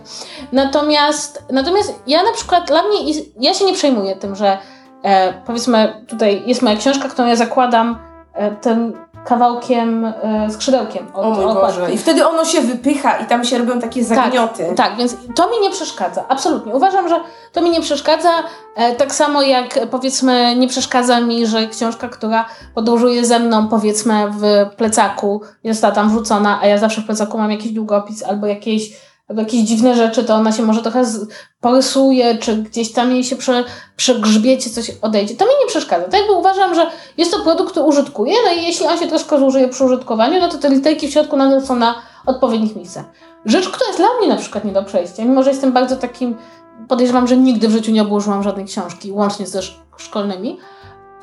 Natomiast, natomiast ja na przykład, dla mnie, ja się nie przejmuję tym, że e, powiedzmy tutaj jest moja książka, którą ja zakładam e, tym kawałkiem, e, skrzydełkiem od O mój okładki. Boże. I wtedy ono się wypycha i tam się robią takie zagnioty. Tak, więc to mi nie przeszkadza. Absolutnie. Uważam, że to mi nie przeszkadza. E, tak samo jak powiedzmy, nie przeszkadza mi, że książka, która podróżuje ze mną, powiedzmy, w plecaku, jest ta tam wrzucona, a ja zawsze w plecaku mam jakiś długopis albo jakieś, albo jakieś dziwne rzeczy, to ona się może trochę porysuje, czy gdzieś tam jej się przy, przy grzbiecie coś odejdzie. To mi nie przeszkadza. Tak jakby uważam, że jest to produkt, który użytkuję, no i jeśli on się troszkę zużyje przy użytkowaniu, no to te literki w środku nadal są na odpowiednich miejscach. Rzecz, która jest dla mnie na przykład nie do przejścia, mimo że jestem bardzo takim, podejrzewam, że nigdy w życiu nie obłożyłam żadnej książki, łącznie ze szk- szkolnymi,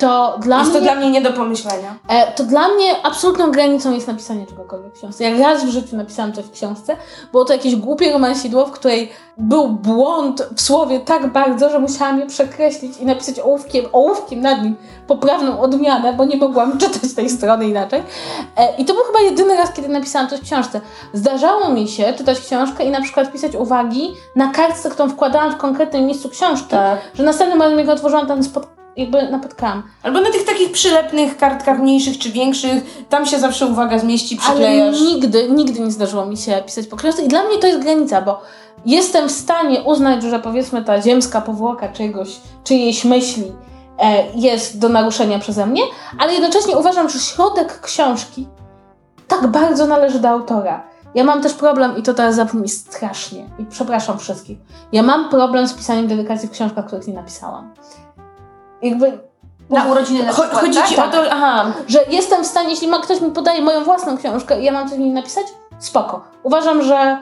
to dla Jest mnie... to dla mnie nie do pomyślenia. E, to dla mnie absolutną granicą jest napisanie czegokolwiek w książce. Jak raz w życiu napisałam coś w książce, było to jakieś głupie romansidło, w której był błąd w słowie tak bardzo, że musiałam je przekreślić i napisać ołówkiem, ołówkiem nad nim poprawną odmianę, bo nie mogłam czytać tej strony inaczej. E, I to był chyba jedyny raz, kiedy napisałam coś w książce. Zdarzało mi się czytać książkę i na przykład pisać uwagi na kartce, którą wkładałam w konkretnym miejscu książki, Tak. że następnym razem jak otworzyłam, tam spod... jakby napotkałam. Albo na tych takich przylepnych kartkach mniejszych czy większych, tam się zawsze uwaga zmieści, Ale przyklejasz. nigdy, nigdy nie zdarzyło mi się pisać po książce i dla mnie to jest granica, bo jestem w stanie uznać, że powiedzmy ta ziemska powłoka czegoś, czyjejś myśli e, jest do naruszenia przeze mnie, ale jednocześnie uważam, że środek książki tak bardzo należy do autora. Ja mam też problem, i to teraz zabrzmi strasznie, i przepraszam wszystkich, ja mam problem z pisaniem dedykacji w książkach, których nie napisałam. Jakby Na urodziny na przykład, chodzi tak? ci o to, aha, że jestem w stanie, jeśli ma, ktoś mi podaje moją własną książkę i ja mam coś w niej napisać, spoko. Uważam, że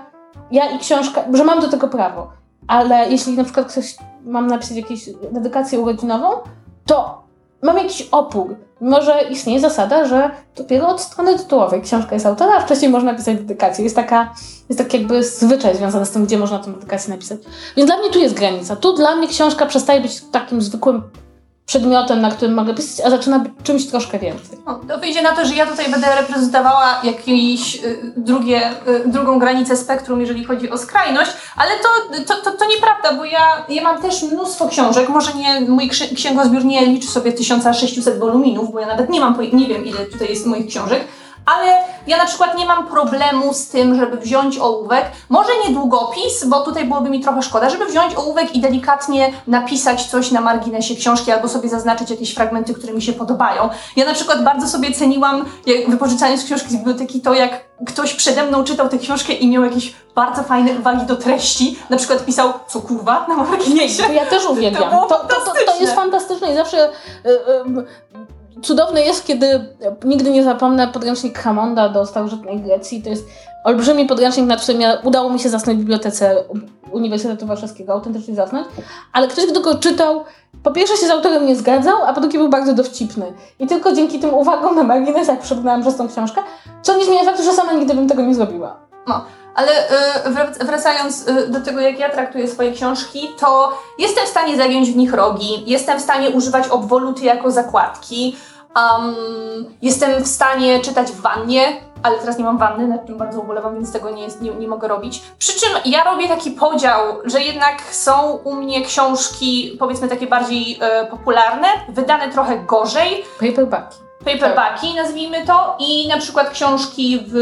ja i książka, że mam do tego prawo, ale jeśli na przykład ktoś, mam napisać jakąś dedykację urodzinową, to mam jakiś opór. Mimo, że istnieje zasada, że dopiero od strony tytułowej książka jest autora, a wcześniej można napisać dedykację. Jest taka, jest tak jakby zwyczaj związany z tym, gdzie można tę dedykację napisać. Więc dla mnie tu jest granica. Tu dla mnie książka przestaje być takim zwykłym przedmiotem, na którym mogę pisać, a zaczyna być czymś troszkę więcej. No, to wyjdzie na to, że ja tutaj będę reprezentowała jakieś y, y, drugą granicę spektrum, jeżeli chodzi o skrajność, ale to, to, to, to nieprawda, bo ja, ja mam też mnóstwo książek, może nie, mój księgozbiór nie liczy sobie 1600 woluminów, bo ja nawet nie mam, nie wiem ile tutaj jest moich książek, ale ja na przykład nie mam problemu z tym, żeby wziąć ołówek, może nie długopis, bo tutaj byłoby mi trochę szkoda, żeby wziąć ołówek i delikatnie napisać coś na marginesie książki albo sobie zaznaczyć jakieś fragmenty, które mi się podobają. Ja na przykład bardzo sobie ceniłam, jak wypożyczając książki z biblioteki, to jak ktoś przede mną czytał tę książkę i miał jakieś bardzo fajne uwagi do treści, na przykład pisał, co kurwa, na marginesie. Ja też uwielbiam. To, to, to, to jest fantastyczne i zawsze y, y, cudowne jest, kiedy nigdy nie zapomnę podręcznik Hamonda do starożytnej Grecji. To jest olbrzymi podręcznik, nad którym ja, udało mi się zasnąć w bibliotece Uniwersytetu Warszawskiego, autentycznie zasnąć, ale ktoś, kto go czytał, po pierwsze się z autorem nie zgadzał, a po drugie był bardzo dowcipny. I tylko dzięki tym uwagom na marginesach przebrnęłam przez tą książkę, co nie zmienia faktu, że sama nigdy bym tego nie zrobiła. Ale wrac- wracając y, do tego, jak ja traktuję swoje książki, to jestem w stanie zagiąć w nich rogi, jestem w stanie używać obwoluty jako zakładki, um, jestem w stanie czytać w wannie, ale teraz nie mam wanny, nad czym bardzo ubolewam, więc tego nie, jest, nie, nie mogę robić. Przy czym ja robię taki podział, że jednak są u mnie książki, powiedzmy takie bardziej y, popularne, wydane trochę gorzej, Paperbacki. Paperbacki, nazwijmy to, i na przykład książki w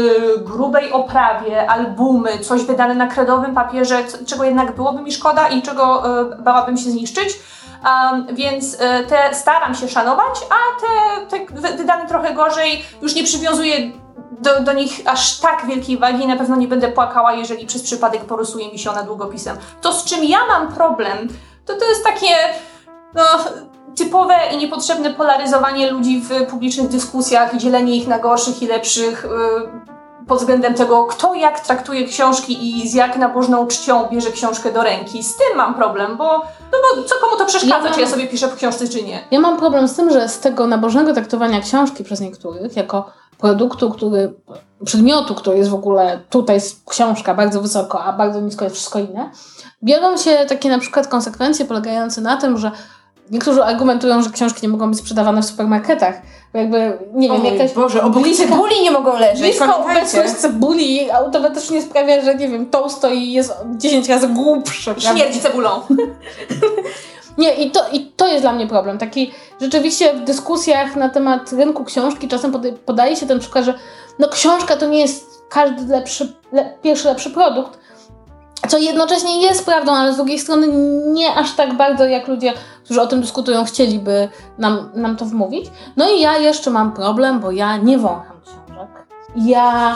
grubej oprawie, albumy, coś wydane na kredowym papierze, czego jednak byłoby mi szkoda i czego e, bałabym się zniszczyć. Um, więc e, te staram się szanować, a te, te wy- wydane trochę gorzej już nie przywiązuję do, do nich aż tak wielkiej wagi i na pewno nie będę płakała, jeżeli przez przypadek porysuje mi się ona długopisem. To, z czym ja mam problem, to to jest takie no, typowe i niepotrzebne polaryzowanie ludzi w publicznych dyskusjach, dzielenie ich na gorszych i lepszych yy, pod względem tego, kto jak traktuje książki i z jak nabożną czcią bierze książkę do ręki. Z tym mam problem, bo, no bo co komu to przeszkadza, Ja mam- czy ja sobie piszę w książce, czy nie. Ja mam problem z tym, że z tego nabożnego traktowania książki przez niektórych jako produktu, który, przedmiotu, który jest w ogóle tutaj jest książka bardzo wysoko, a bardzo nisko jest wszystko inne, biorą się takie na przykład konsekwencje polegające na tym, że niektórzy argumentują, że książki nie mogą być sprzedawane w supermarketach, bo jakby, nie O wiem, mój jakaś Boże, obok cebuli nie mogą leżeć, Blisko obecność cebuli automatycznie sprawia, że nie wiem, toast stoi jest 10 razy głupszy. Śmierdzi cebulą. Nie, i to, i to jest dla mnie problem. Taki rzeczywiście w dyskusjach na temat rynku książki czasem podaje się ten przykład, że no książka to nie jest każdy lepszy, le, pierwszy lepszy produkt, co jednocześnie jest prawdą, ale z drugiej strony nie aż tak bardzo, jak ludzie, którzy o tym dyskutują, chcieliby nam, nam to wmówić. No i ja jeszcze mam problem, bo ja nie wącham książek. Ja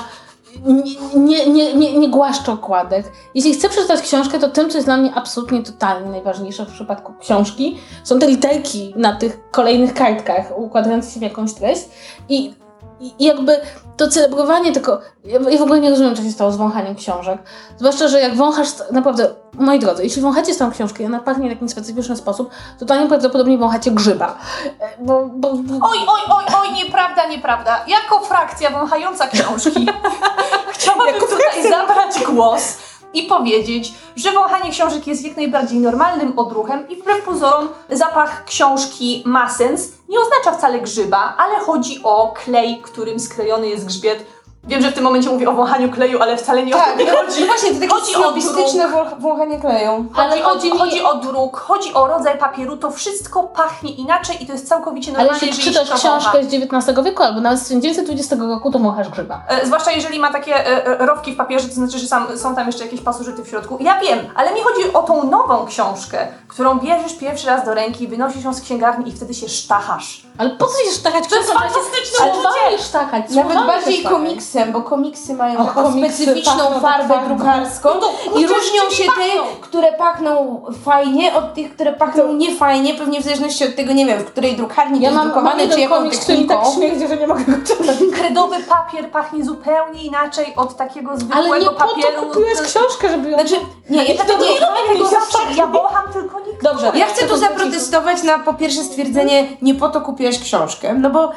nie, nie, nie, nie, głaszczę okładek. Jeśli chcę przeczytać książkę, to tym, co jest dla mnie absolutnie totalnie najważniejsze w przypadku książki, są te literki na tych kolejnych kartkach układające się w jakąś treść. I, i jakby to celebrowanie tylko. Ja, ja w ogóle nie rozumiem, co się stało z wąchaniem książek. Zwłaszcza, że jak wąchasz, naprawdę, moi drodzy, jeśli wąchacie tą książkę i ona pachnie w jakiś specyficzny sposób, to to najprawdopodobniej wąchacie grzyba. E, Bo, bo, bo, Oj, oj, oj, oj, nieprawda, nieprawda. Jako frakcja wąchająca książki chciałabym tutaj zabrać głos i powiedzieć, że wąchanie książek jest jak najbardziej normalnym odruchem i wbrew pozorom zapach książki ma sens. Nie oznacza wcale grzyba, ale chodzi o klej, którym sklejony jest grzbiet. Wiem, że w tym momencie mówię o wąchaniu kleju, ale wcale nie o Tak, to mi no, chodzi. no właśnie, to takie Chodzi o snobistyczne wą- wąchanie kleją. Ale Chodzi, chodzi o, chodzi o druk, chodzi o rodzaj papieru, to wszystko pachnie inaczej i to jest całkowicie ale normalne, jeśli jeżeli czytasz to książkę z XIX wieku albo nawet z 1920 roku, to wąchasz grzyba. E, Zwłaszcza jeżeli ma takie e, e, rowki w papierze, to znaczy, że sam, są tam jeszcze jakieś pasożyty w środku. Ja wiem, ale mi chodzi o tą nową książkę, którą bierzesz pierwszy raz do ręki, wynosisz ją z księgarni i wtedy się sztachasz. Ale po co się sztachać To jest fantastyczne uczucie! sztachać. Nawet bardziej sztachać. Komiksem, bo komiksy mają O, taką komiksy specyficzną pachną farbę tak drukarską No to i różnią się te, które pachną fajnie od tych, które pachną niefajnie, pewnie w zależności od tego, nie wiem, w której drukarni Ja to jest mam, drukowane, czy jaką komiks, tak techniką. śmierdzi, że nie mogę go czytać. Kredowy papier pachnie zupełnie inaczej od takiego Ale zwykłego nie po papieru. to kupiłeś książkę, żeby ją... Znaczy, nie, ja to nie, nie lubię tego zawsze, tak ja wącham tylko niektóre. Dobrze, Ja chcę tu zaprotestować na po pierwsze stwierdzenie, nie po to kupiłeś książkę, no bo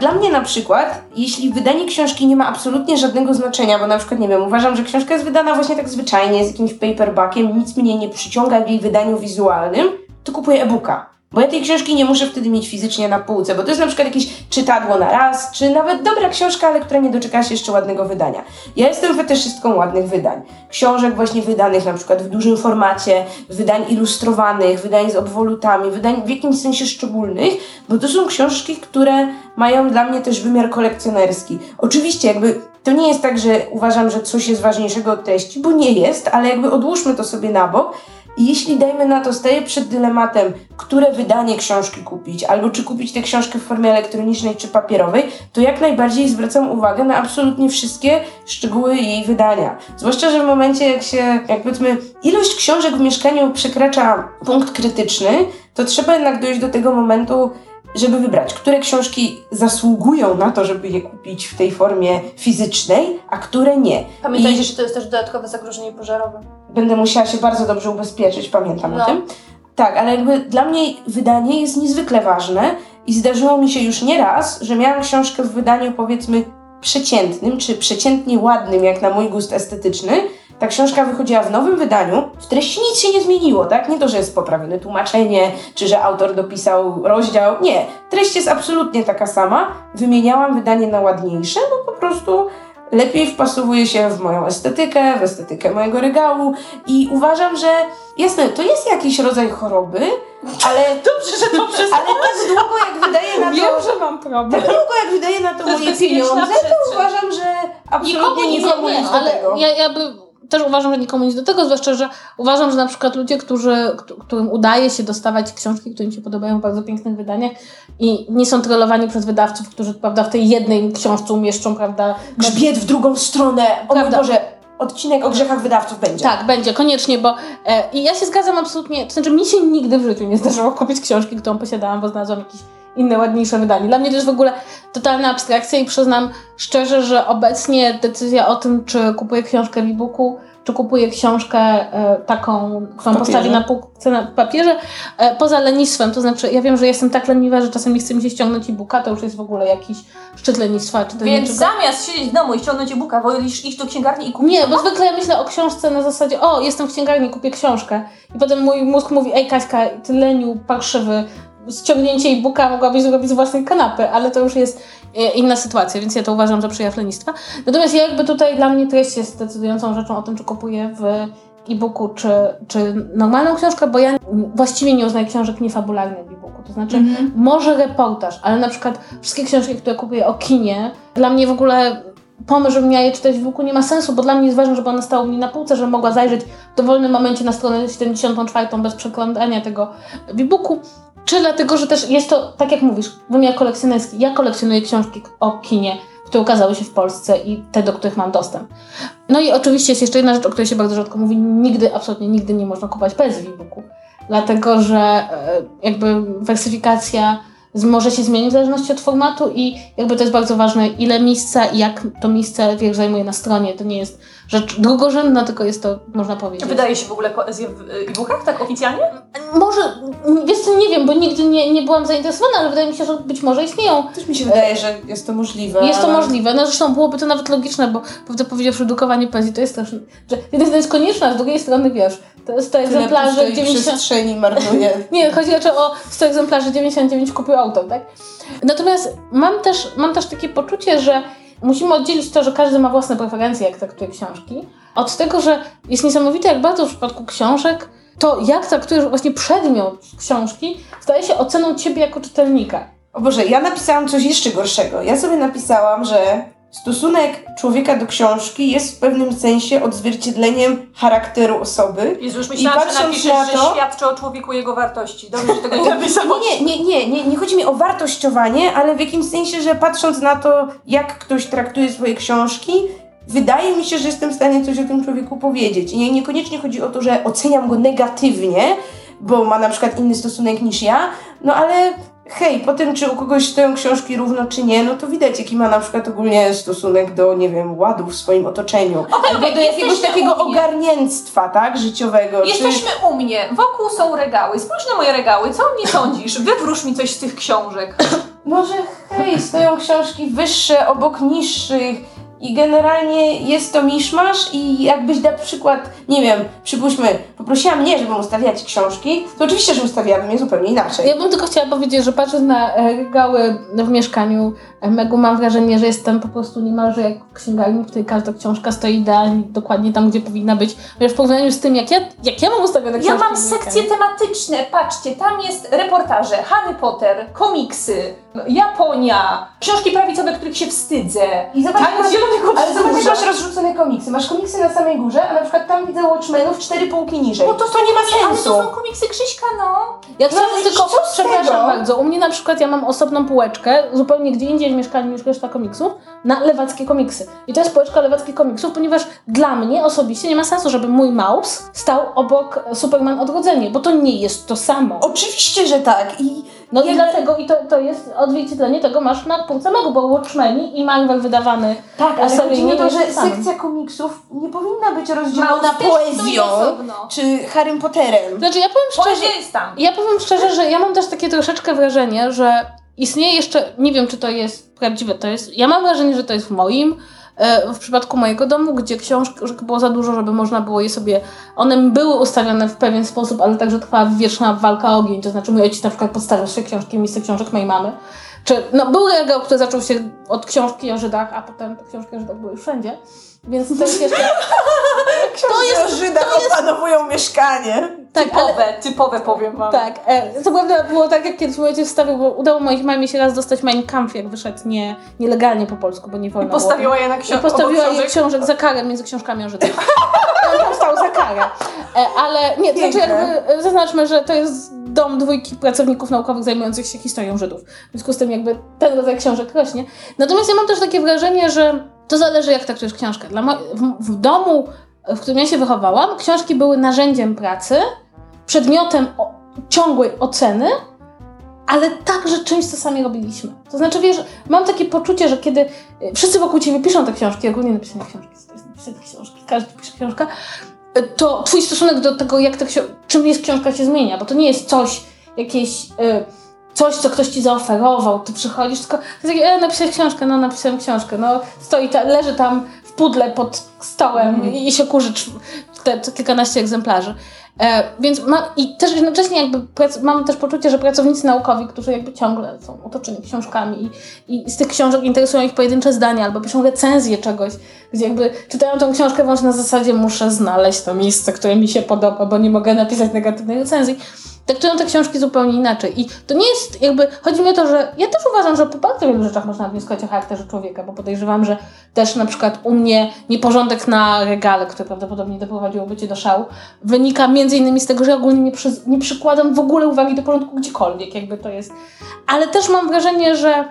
dla mnie na przykład, jeśli wydanie książki nie ma absolutnie żadnego znaczenia, bo na przykład, nie wiem, uważam, że książka jest wydana właśnie tak zwyczajnie, z jakimś paperbackiem, nic mnie nie przyciąga w jej wydaniu wizualnym, to kupuję e-booka. Bo ja tej książki nie muszę wtedy mieć fizycznie na półce, bo to jest na przykład jakieś czytadło na raz, czy nawet dobra książka, ale która nie doczeka się jeszcze ładnego wydania. Ja jestem fetyszystką ładnych wydań. Książek właśnie wydanych na przykład w dużym formacie, wydań ilustrowanych, wydań z obwolutami, wydań w jakimś sensie szczególnych, bo to są książki, które mają dla mnie też wymiar kolekcjonerski. Oczywiście jakby to nie jest tak, że uważam, że coś jest ważniejszego od treści, bo nie jest, ale jakby odłóżmy to sobie na bok. I jeśli dajmy na to, staję przed dylematem, które wydanie książki kupić, albo czy kupić tę książkę w formie elektronicznej czy papierowej, to jak najbardziej zwracam uwagę na absolutnie wszystkie szczegóły jej wydania. Zwłaszcza, że w momencie, jak się, jak powiedzmy, ilość książek w mieszkaniu przekracza punkt krytyczny, to trzeba jednak dojść do tego momentu, żeby wybrać, które książki zasługują na to, żeby je kupić w tej formie fizycznej, a które nie. Pamiętajcie, I że to jest też dodatkowe zagrożenie pożarowe. będę musiała się bardzo dobrze ubezpieczyć, pamiętam No. o tym. Tak, ale jakby dla mnie wydanie jest niezwykle ważne i zdarzyło mi się już nieraz, że miałam książkę w wydaniu powiedzmy przeciętnym, czy przeciętnie ładnym, jak na mój gust estetyczny. Ta książka wychodziła w nowym wydaniu, w treści nic się nie zmieniło, tak? Nie to, że jest poprawione tłumaczenie, czy że autor dopisał rozdział. Nie, treść jest absolutnie taka sama. Wymieniałam wydanie na ładniejsze, bo po prostu lepiej wpasowuje się w moją estetykę, w estetykę mojego regału i uważam, że jasne, to jest jakiś rodzaj choroby, ale Dobrze, że to ale tak długo jak wydaje na to, że mam problem. tak długo jak wydaje na to, To moje pieniądze, to uważam, że absolutnie nie, nikomu nie, do ale tego. ja, ja by też uważam, że nikomu nic do tego, zwłaszcza, że uważam, że na przykład ludzie, którzy, któ- którym udaje się dostawać książki, które im się podobają w bardzo pięknych wydaniach i nie są trollowani przez wydawców, którzy prawda, w tej jednej książce umieszczą, prawda, Grzbiet w drugą stronę, o mój. Boże, odcinek o grzechach wydawców będzie. Tak, będzie, koniecznie, bo e, i ja się zgadzam absolutnie, to znaczy mi się nigdy w życiu nie zdarzyło kupić książki, którą posiadałam, bo znalazłam jakieś inne, ładniejsze wydanie. Dla mnie to jest w ogóle totalna abstrakcja i przyznam szczerze, że obecnie decyzja o tym, czy kupuję książkę w e-booku, czy kupuję książkę e, taką, którą papierze. postawi na półce na papierze, e, poza lenistwem, to znaczy ja wiem, że jestem tak leniwa, że czasem nie chce mi się ściągnąć e-booka, to już jest w ogóle jakiś szczyt lenistwa. Czy Więc zamiast siedzieć w domu i ściągnąć e-booka, wolisz iść do księgarni i kupić Nie, bo zwykle ja myślę o książce na zasadzie, o, jestem w księgarni, kupię książkę. I potem mój mózg mówi, ej Kaśka, ty leniu, parszywy, ściągnięcie e-booka mogłabyś zrobić z własnej kanapy, ale to już jest e, inna sytuacja, więc ja to uważam za przejaw lenistwa. Natomiast ja jakby tutaj dla mnie treść jest decydującą rzeczą o tym, czy kupuję w e-booku, czy, czy normalną książkę, bo ja właściwie nie uznaję książek niefabularnych w e-booku. To znaczy, może reportaż, ale na przykład wszystkie książki, które kupuję o kinie, dla mnie w ogóle pomysł, żebym miała je czytać w e-booku nie ma sensu, bo dla mnie jest ważne, żeby one stały mi na półce, żebym mogła zajrzeć w dowolnym momencie na stronę 74 bez przeglądania tego w e-booku. Czy dlatego, że też jest to, tak jak mówisz, wymiar kolekcjonerski. Ja kolekcjonuję książki o kinie, które ukazały się w Polsce i te, do których mam dostęp. No i oczywiście jest jeszcze jedna rzecz, o której się bardzo rzadko mówi. Nigdy, absolutnie nigdy nie można kupować bez e-booku. Dlatego, że e, jakby wersyfikacja może się zmienić w zależności od formatu i jakby to jest bardzo ważne, ile miejsca i jak to miejsce wiesz, zajmuje na stronie. To nie jest rzecz drugorzędna, tylko jest to, można powiedzieć. Wydaje się w ogóle poezję w y, e-bookach, tak oficjalnie? Może, wiesz co, nie wiem, bo nigdy nie, nie byłam zainteresowana, ale wydaje mi się, że być może istnieją. Też mi się wydaje, że jest to możliwe. Jest to możliwe. No zresztą byłoby to nawet logiczne, bo prawdę powiedziawszy, drukowanie poezji to jest straszne. Że z jednej strony jest konieczne, a z drugiej strony wiesz, to jest to Tyle egzemplarzy pustej 90. przestrzeni marnuje. Nie, chodzi raczej o 100 egzemplarzy 99 kupił autor, tak? Natomiast mam też, mam też takie poczucie, że musimy oddzielić to, że każdy ma własne preferencje, jak traktuje książki, od tego, że jest niesamowite, jak bardzo w przypadku książek to, jak traktujesz właśnie przedmiot książki, staje się oceną ciebie jako czytelnika. O Boże, ja napisałam coś jeszcze gorszego. Ja sobie napisałam, że stosunek człowieka do książki jest w pewnym sensie odzwierciedleniem charakteru osoby. Jezu, już myślałam, że patrząc napiszesz, na że to- świadczy o człowieku jego wartości. Dobrze, że tego nie. Nie, nie, nie, nie, nie chodzi mi o wartościowanie, ale w jakimś sensie, że patrząc na to, jak ktoś traktuje swoje książki, wydaje mi się, że jestem w stanie coś o tym człowieku powiedzieć. I nie, niekoniecznie chodzi o to, że oceniam go negatywnie, bo ma na przykład inny stosunek niż ja, no ale hej, po tym, czy u kogoś stoją książki równo, czy nie, no to widać, jaki ma na przykład ogólnie stosunek do, nie wiem, ładów w swoim otoczeniu. Albo okej, do jakiegoś takiego ogarnięctwa, tak, życiowego. czy- Jesteśmy u mnie, wokół są regały. Spójrz na moje regały, co o mnie sądzisz? Wywróż mi coś z tych książek. Może hej, stoją książki wyższe obok niższych. I generalnie jest to miszmasz i jakbyś na przykład, nie wiem, przypuśćmy, poprosiła mnie, żebym ustawiać książki, to oczywiście, że ustawiłabym je zupełnie inaczej. Ja bym tylko chciała powiedzieć, że patrząc na regały w mieszkaniu Megu, mam wrażenie, że jestem po prostu niemalże jak w księgarni, w której każda książka stoi idealnie, dokładnie tam, gdzie powinna być. Chociaż w porównaniu z tym, jak ja, jak ja mam ustawione książki Ja mam sekcje tematyczne, patrzcie, tam jest reportaże, Harry Potter, komiksy, Japonia, książki prawicowe, których się wstydzę. I zobacz, Taniec Zielonego ale zobacz, Wzgórza. masz rozrzucone komiksy. Masz komiksy na samej górze, a na przykład tam widzę Watchmenów cztery półki niżej. Bo to, to nie ma Ale sensu. to są komiksy Krzyśka, no. Ja chciałam No tylko, przepraszam bardzo, u mnie na przykład ja mam osobną półeczkę, zupełnie gdzie indziej w mieszkaniu niż reszta komiksów, na lewackie komiksy. I to jest półeczka lewackich komiksów, ponieważ dla mnie osobiście nie ma sensu, żeby mój mouse stał obok Superman Odrodzenie, bo to nie jest to samo. Oczywiście, że tak. I No i dlatego, i to, to jest odzwierciedlenie tego masz na półce Megu, bo Watchmeni i Marvel wydawany tak, ale chodzi mi o to, jest że sekcja komiksów nie powinna być rozdzielona poezją czy Harrym Potterem. Znaczy ja powiem szczerze, Poezja jest tam. Ja powiem szczerze, że ja mam też takie troszeczkę wrażenie, że istnieje jeszcze, nie wiem czy to jest prawdziwe, to jest, ja mam wrażenie, że to jest w moim, w przypadku mojego domu, gdzie książek było za dużo, żeby można było je sobie, one były ustawione w pewien sposób, ale także trwała wieczna walka o ogień, to znaczy mój ojciec na przykład podstawiał swoje książki, miejsce książek mojej mamy, czy, no był regał, który zaczął się od książki o Żydach, a potem te książki o Żydach były wszędzie, więc to jest jeszcze, To jest, o Żydach opanowują mieszkanie. tak, ale, Typowe, typowe powiem wam. Tak, e, co prawda było tak, jak kiedyś ojciec wstawił, bo udało moich mamie się raz dostać Mein Kampf, jak wyszedł nie, nielegalnie po polsku, bo nie wolno I postawiła je na. I książkę. postawiła je książek za karę między książkami o Żydach. On tam stał za karę. E, ale nie, to znaczy jakby e, zaznaczmy, że to jest dom dwójki pracowników naukowych zajmujących się historią Żydów. W związku z tym jakby ten rodzaj książek rośnie. Natomiast ja mam też takie wrażenie, że to zależy jak traktujesz książkę. Mo- w, w domu, w którym ja się wychowałam, książki były narzędziem pracy, przedmiotem o, ciągłej oceny, ale także czymś, co sami robiliśmy. To znaczy, wiesz, mam takie poczucie, że kiedy y, wszyscy wokół ciebie piszą te książki, ogólnie napisane książki, napisane książki, każdy pisze książkę, y, to twój stosunek do tego, jak ksio- czym jest książka, się zmienia, bo to nie jest coś, jakieś... Y, coś, co ktoś ci zaoferował, ty przychodzisz, tylko jest takie, e, napisałeś książkę, no napisałem książkę, no stoi, ta, leży tam w pudle pod stołem i, i się kurzy te, te kilkanaście egzemplarzy. E, więc ma, i też jednocześnie jakby prac, mam też poczucie, że pracownicy naukowi, którzy jakby ciągle są otoczeni książkami i, i z tych książek interesują ich pojedyncze zdania albo piszą recenzję czegoś, gdzie jakby czytają tą książkę wyłącznie na zasadzie muszę znaleźć to miejsce, które mi się podoba, bo nie mogę napisać negatywnej recenzji. Traktują te książki zupełnie inaczej. I to nie jest jakby, chodzi mi o to, że ja też uważam, że po bardzo wielu rzeczach można wnioskować o charakterze człowieka, bo podejrzewam, że też na przykład u mnie nieporządek na regale, który prawdopodobnie doprowadziłoby cię do szału, wynika między innymi z tego, że ja ogólnie nie, przy, nie przykładam w ogóle uwagi do porządku gdziekolwiek, jakby to jest. Ale też mam wrażenie, że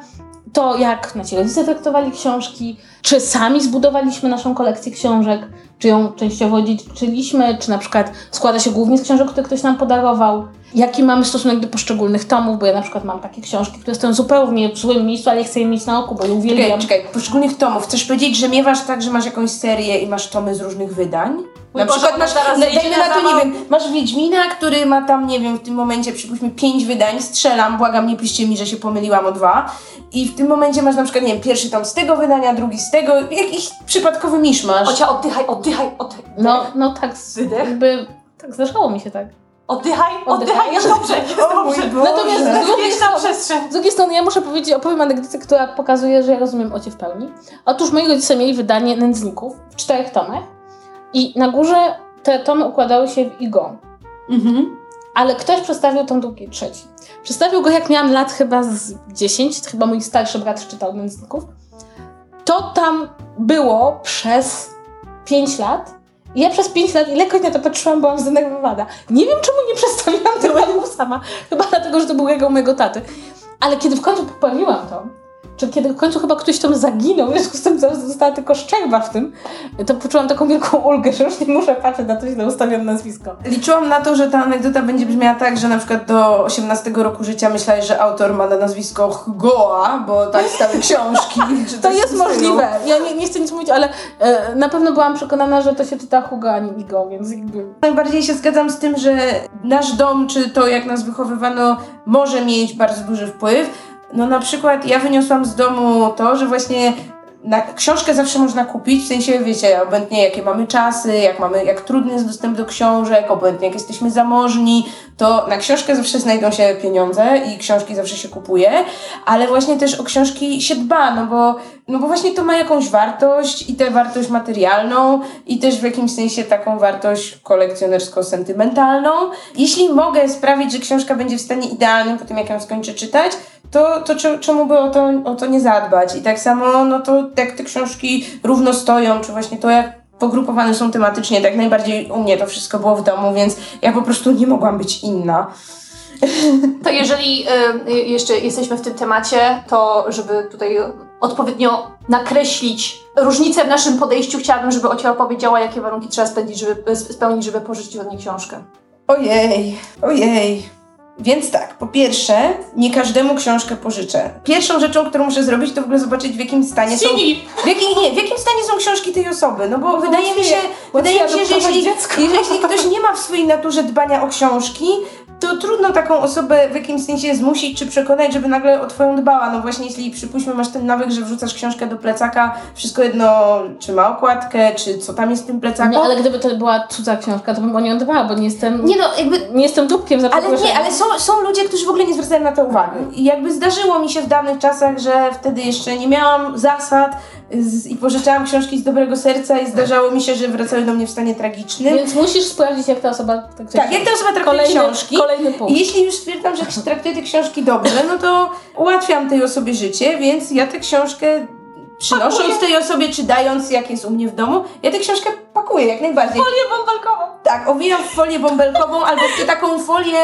to jak nasi rodzice traktowali książki, czy sami zbudowaliśmy naszą kolekcję książek, czy ją częściowo dziedziczyliśmy, czy na przykład składa się głównie z książek, które ktoś nam podarował. Jaki mamy stosunek do poszczególnych tomów, bo ja na przykład mam takie książki, które stoją zupełnie w złym miejscu, ale chcę je mieć na oku, bo je uwielbiam. Czekaj, czekaj, poszczególnych tomów. Chcesz powiedzieć, że miewasz tak, że masz jakąś serię i masz tomy z różnych wydań? Na Boże, przykład masz, zaraz na, zejdzie dajmy na to, nie wiem, masz Wiedźmina, który ma tam, nie wiem, w tym momencie, przypuśćmy, pięć wydań, strzelam, błagam, nie piszcie mi, że się pomyliłam o dwa. I w tym momencie masz na przykład, nie wiem, pierwszy tom z tego wydania, drugi z tego, jakiś przypadkowy miszmasz. Ocia, oddychaj, oddychaj, oddychaj. No, no tak, z- jakby, tak zdarzało mi się tak. Oddychaj, Oddychaj. jest dobrze, jest dobrze. Boże. Natomiast z drugiej strony, przestrzeń. z drugiej strony ja muszę powiedzieć, opowiem anegdotę, która pokazuje, że ja rozumiem Ocie w pełni. Otóż moi rodzice mieli wydanie Nędzników w czterech tomach i na górze te tomy układały się w igon. Mhm. Ale ktoś przestawił tom drugi, trzeci. Przestawił go jak miałam lat chyba z 10, chyba mój starszy brat czytał Nędzników. To tam było przez 5 lat. I ja przez 5 lat, ilekroć na to patrzyłam, byłam zdenerwowana. Nie wiem, czemu nie przestawiłam tego regału sama. Chyba dlatego, że to był regał mojego taty. Ale kiedy w końcu poprawiłam to, czy kiedy w końcu chyba ktoś tam zaginął, w związku z tym została tylko szczerba w tym, to poczułam taką wielką ulgę, że już nie muszę patrzeć na to źle ustawione nazwisko. Liczyłam na to, że ta anegdota będzie brzmiała tak, że na przykład do 18 roku życia myślałeś, że autor ma na nazwisko Goa, bo tak stały książki. To jest możliwe. Ja nie, nie chcę nic mówić, ale e, na pewno byłam przekonana, że to się czyta Hugo, a nie Igo, więc jakby... Najbardziej się zgadzam z tym, że nasz dom, czy to jak nas wychowywano, może mieć bardzo duży wpływ. No na przykład ja wyniosłam z domu to, że właśnie na, książkę zawsze można kupić, w sensie, wiecie, obojętnie jakie mamy czasy, jak mamy, jak trudny jest dostęp do książek, obojętnie jak jesteśmy zamożni, to na książkę zawsze znajdą się pieniądze i książki zawsze się kupuje, ale właśnie też o książki się dba, no bo, no bo właśnie to ma jakąś wartość i tę wartość materialną i też w jakimś sensie taką wartość kolekcjonersko-sentymentalną. Jeśli mogę sprawić, że książka będzie w stanie idealnym po tym, jak ją skończę czytać, to, to czemu by o to, o to nie zadbać? I tak samo, no to jak te książki równo stoją, czy właśnie to, jak pogrupowane są tematycznie, tak najbardziej u mnie to wszystko było w domu, więc ja po prostu nie mogłam być inna. To jeżeli y, jeszcze jesteśmy w tym temacie, to żeby tutaj odpowiednio nakreślić różnicę w naszym podejściu, chciałabym, żeby Ocia opowiedziała, jakie warunki trzeba spędzić, żeby, spełnić, żeby pożyczyć od niej książkę. Ojej, ojej. Więc tak, po pierwsze, nie każdemu książkę pożyczę. Pierwszą rzeczą, którą muszę zrobić, to w ogóle zobaczyć, w jakim stanie są. W jakim, nie, w jakim stanie są książki tej osoby. No bo no wydaje mi się, wydaje mi się, że jeśli, jeśli ktoś nie ma w swojej naturze dbania o książki, to trudno taką osobę w jakimś sensie zmusić czy przekonać, żeby nagle o twoją dbała. No właśnie, jeśli przypuśćmy, masz ten nawyk, że wrzucasz książkę do plecaka, wszystko jedno, czy ma okładkę, czy co tam jest w tym plecaku. Nie, ale gdyby to była cudza książka, to bym o nią dbała, bo nie jestem. Nie no, jakby. Nie jestem dupkiem za Ale nie, ale są, są ludzie, którzy w ogóle nie zwracają na to uwagi. I jakby zdarzyło mi się w dawnych czasach, że wtedy jeszcze nie miałam zasad, z, i pożyczałam książki z dobrego serca i zdarzało mi się, że wracały do mnie w stanie tragicznym. Więc musisz sprawdzić, jak ta osoba traktuje Tak, jak ta osoba traktuje kolejny, książki. Kolejny punkt. I jeśli już stwierdzam, że traktuje te książki dobrze, no to ułatwiam tej osobie życie, więc ja tę książkę przynosząc tej osobie, czy dając, jak jest u mnie w domu, ja tę książkę pakuję jak najbardziej. Folię bąbelkową. Tak, owijam w folię bąbelkową albo w taką folię,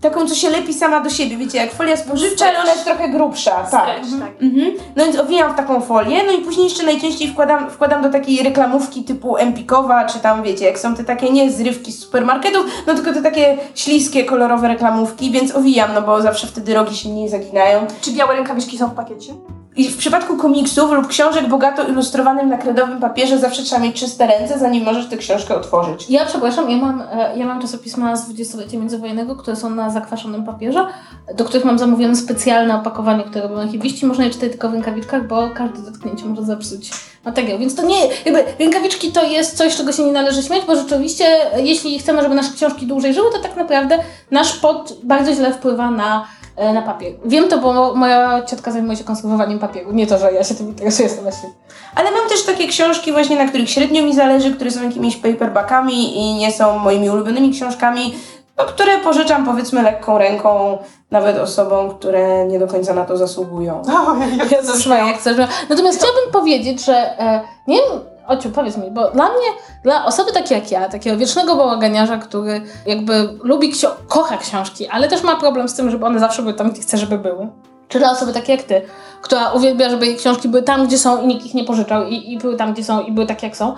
taką, co się lepi sama do siebie, wiecie, jak folia spożywcza, ale ona jest trochę grubsza. Tak. Tak. Mhm. No więc owijam w taką folię, no i później jeszcze najczęściej wkładam, wkładam do takiej reklamówki typu Empikowa, czy tam wiecie, jak są te takie nie zrywki z supermarketów, no tylko te takie śliskie, kolorowe reklamówki, więc owijam, no bo zawsze wtedy rogi się mniej zaginają. Czy białe rękawiczki są w pakiecie? I w przypadku komiksów lub książek bogato ilustrowanym na kredowym papierze zawsze trzeba mieć czyste ręce, zanim możesz tę książkę otworzyć. Ja przepraszam, ja mam, e, ja mam czasopisma z dwudziestolecia międzywojennego, które są na zakwaszonym papierze, do których mam zamówione specjalne opakowanie, które robią archiwiści. Można je czytać tylko w rękawiczkach, bo każde dotknięcie może zepsuć materiał. Więc to nie, jakby rękawiczki to jest coś, czego się nie należy śmiać, bo rzeczywiście, jeśli chcemy, żeby nasze książki dłużej żyły, to tak naprawdę nasz pot bardzo źle wpływa na E, na papier. Wiem to, bo moja ciotka zajmuje się konserwowaniem papieru. Nie to, że ja się tym interesuję właśnie. Ale mam też takie książki właśnie, na których średnio mi zależy, które są jakimiś paperbackami i nie są moimi ulubionymi książkami, no, które pożyczam powiedzmy lekką ręką nawet osobom, które nie do końca na to zasługują. Oh, ja zasługuję, jak chcesz. Natomiast chciałabym powiedzieć, że e, nie wiem, Ociu, powiedz mi, bo dla mnie, dla osoby takiej jak ja, takiego wiecznego bałaganiarza, który jakby lubi, ksio- kocha książki, ale też ma problem z tym, żeby one zawsze były tam, gdzie chce, żeby były. Czy dla osoby takiej jak ty, która uwielbia, żeby jej książki były tam, gdzie są i nikt ich nie pożyczał i, i były tam, gdzie są i były takie, jak są.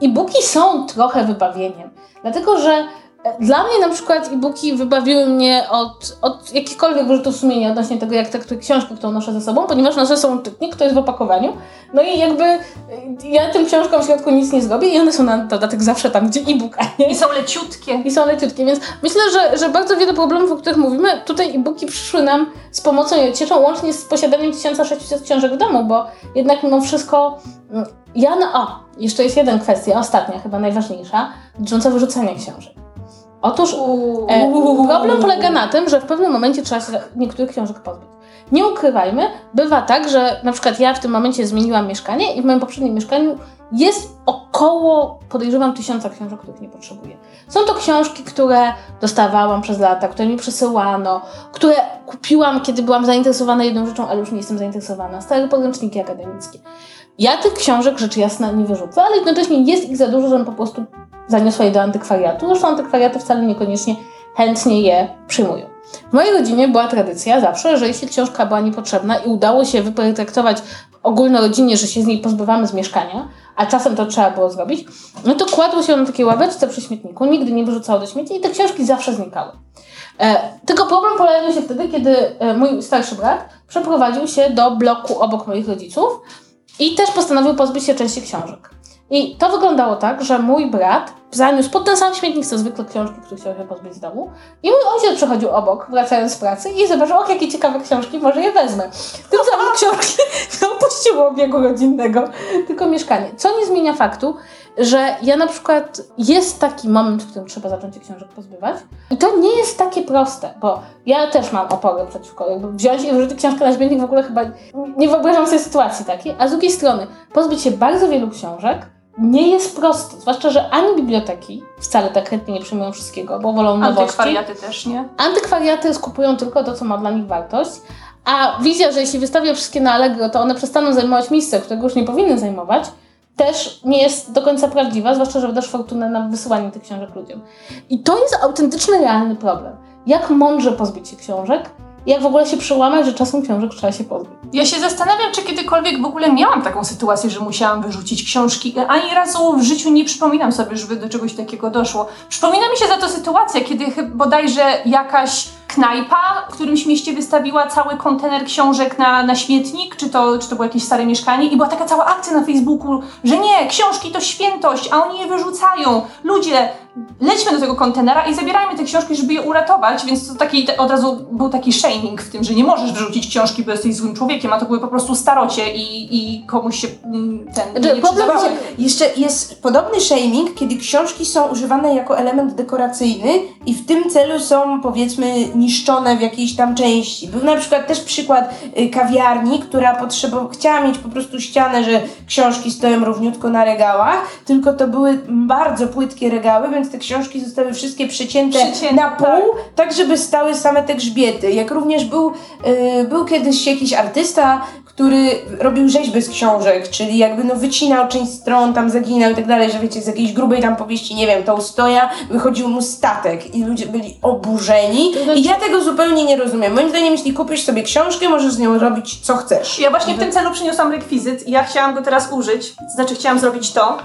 I booki są trochę wybawieniem, dlatego że dla mnie na przykład e-booki wybawiły mnie od, od jakichkolwiek wyrzutów sumienia odnośnie tego, jak traktuję książkę, którą noszę ze sobą, ponieważ noszę sobą czytnik, który jest w opakowaniu. No i jakby y, ja tym książkom w środku nic nie zrobię i one są na dodatek zawsze tam, gdzie e-book, a nie? I są leciutkie. I są leciutkie, więc myślę, że, że bardzo wiele problemów, o których mówimy, tutaj e-booki przyszły nam z pomocą i cieszą łącznie z posiadaniem 1600 książek w domu, bo jednak mimo wszystko mm, ja no, o, jeszcze jest jedna kwestia, ostatnia, chyba najważniejsza, dotycząca wyrzucania książek. Otóż e, problem polega na tym, że w pewnym momencie trzeba się niektórych książek pozbyć. Nie ukrywajmy, bywa tak, że na przykład ja w tym momencie zmieniłam mieszkanie i w moim poprzednim mieszkaniu jest około, podejrzewam, tysiąca książek, których nie potrzebuję. Są to książki, które dostawałam przez lata, które mi przesyłano, które kupiłam, kiedy byłam zainteresowana jedną rzeczą, ale już nie jestem zainteresowana. Stare podręczniki akademickie. Ja tych książek rzecz jasna nie wyrzucę, ale jednocześnie jest ich za dużo, żebym po prostu zaniosła je do antykwariatu. Zresztą antykwariaty wcale niekoniecznie chętnie je przyjmują. W mojej rodzinie była tradycja zawsze, że jeśli książka była niepotrzebna i udało się wyprojektować ogólnorodzinnie, że się z niej pozbywamy z mieszkania, a czasem to trzeba było zrobić, no to kładło się na takiej ławeczce przy śmietniku, nigdy nie wyrzucało do śmieci i te książki zawsze znikały. E, tylko problem pojawił się wtedy, kiedy e, mój starszy brat przeprowadził się do bloku obok moich rodziców i też postanowił pozbyć się części książek. I to wyglądało tak, że mój brat zaniósł pod ten sam śmietnik, co zwykle książki, które chciał się pozbyć z domu. I mój ojciec przechodził obok, wracając z pracy i zobaczył, och, jakie ciekawe książki, może je wezmę. Tym samym książki nie opuściły obiegu rodzinnego, tylko mieszkanie. Co nie zmienia faktu, że ja na przykład jest taki moment, w którym trzeba zacząć się książek pozbywać. I to nie jest takie proste, bo ja też mam opory przeciwko, jakby wziąć i wrzucić książkę na śmietnik w ogóle chyba nie wyobrażam sobie sytuacji takiej, a z drugiej strony pozbyć się bardzo wielu książek nie jest proste, zwłaszcza, że ani biblioteki wcale tak chętnie nie przyjmują wszystkiego, bo wolą nowości. Antykwariaty też, nie? Antykwariaty skupują tylko to, co ma dla nich wartość, a wizja, że jeśli wystawię wszystkie na Allegro, to one przestaną zajmować miejsce, którego już nie powinny zajmować, też nie jest do końca prawdziwa, zwłaszcza, że wydasz fortunę na wysyłanie tych książek ludziom. I to jest autentyczny, realny problem. Jak mądrze pozbyć się książek, jak w ogóle się przełamać, że czasem książek trzeba się pozbyć. Ja się zastanawiam, czy kiedykolwiek w ogóle miałam taką sytuację, że musiałam wyrzucić książki. Ani razu w życiu nie przypominam sobie, żeby do czegoś takiego doszło. Przypomina mi się za to sytuacja, kiedy bodajże jakaś knajpa w którymś mieście wystawiła cały kontener książek na, na śmietnik, czy to, czy to było jakieś stare mieszkanie i była taka cała akcja na Facebooku, że nie, książki to świętość, a oni je wyrzucają. Ludzie, lećmy do tego kontenera i zabierajmy te książki, żeby je uratować, więc to taki, od razu był taki shaming w tym, że nie możesz wyrzucić książki, bo jesteś złym człowiekiem, a to były po prostu starocie i, i komuś się mm, ten Znaczy, nie problem- przydawały. Jeszcze jest podobny shaming, kiedy książki są używane jako element dekoracyjny i w tym celu są powiedzmy niszczone w jakiejś tam części. Był na przykład też przykład y, kawiarni, która potrzebowała, chciała mieć po prostu ścianę, że książki stoją równiutko na regałach, tylko to były bardzo płytkie regały, więc te książki zostały wszystkie przecięte, Przecięte, na pół, tak. tak żeby stały same te grzbiety. Jak również był, y, był kiedyś jakiś artysta, który robił rzeźby z książek, czyli jakby no wycinał część stron, tam zaginał i tak dalej, że wiecie, z jakiejś grubej tam powieści, nie wiem, Tolstoja, wychodził mu statek i ludzie byli oburzeni i ja tego zupełnie nie rozumiem. Moim zdaniem, jeśli kupisz sobie książkę, możesz z nią robić co chcesz. Ja właśnie w tym celu przyniosłam rekwizyt i ja chciałam go teraz użyć, znaczy chciałam zrobić to,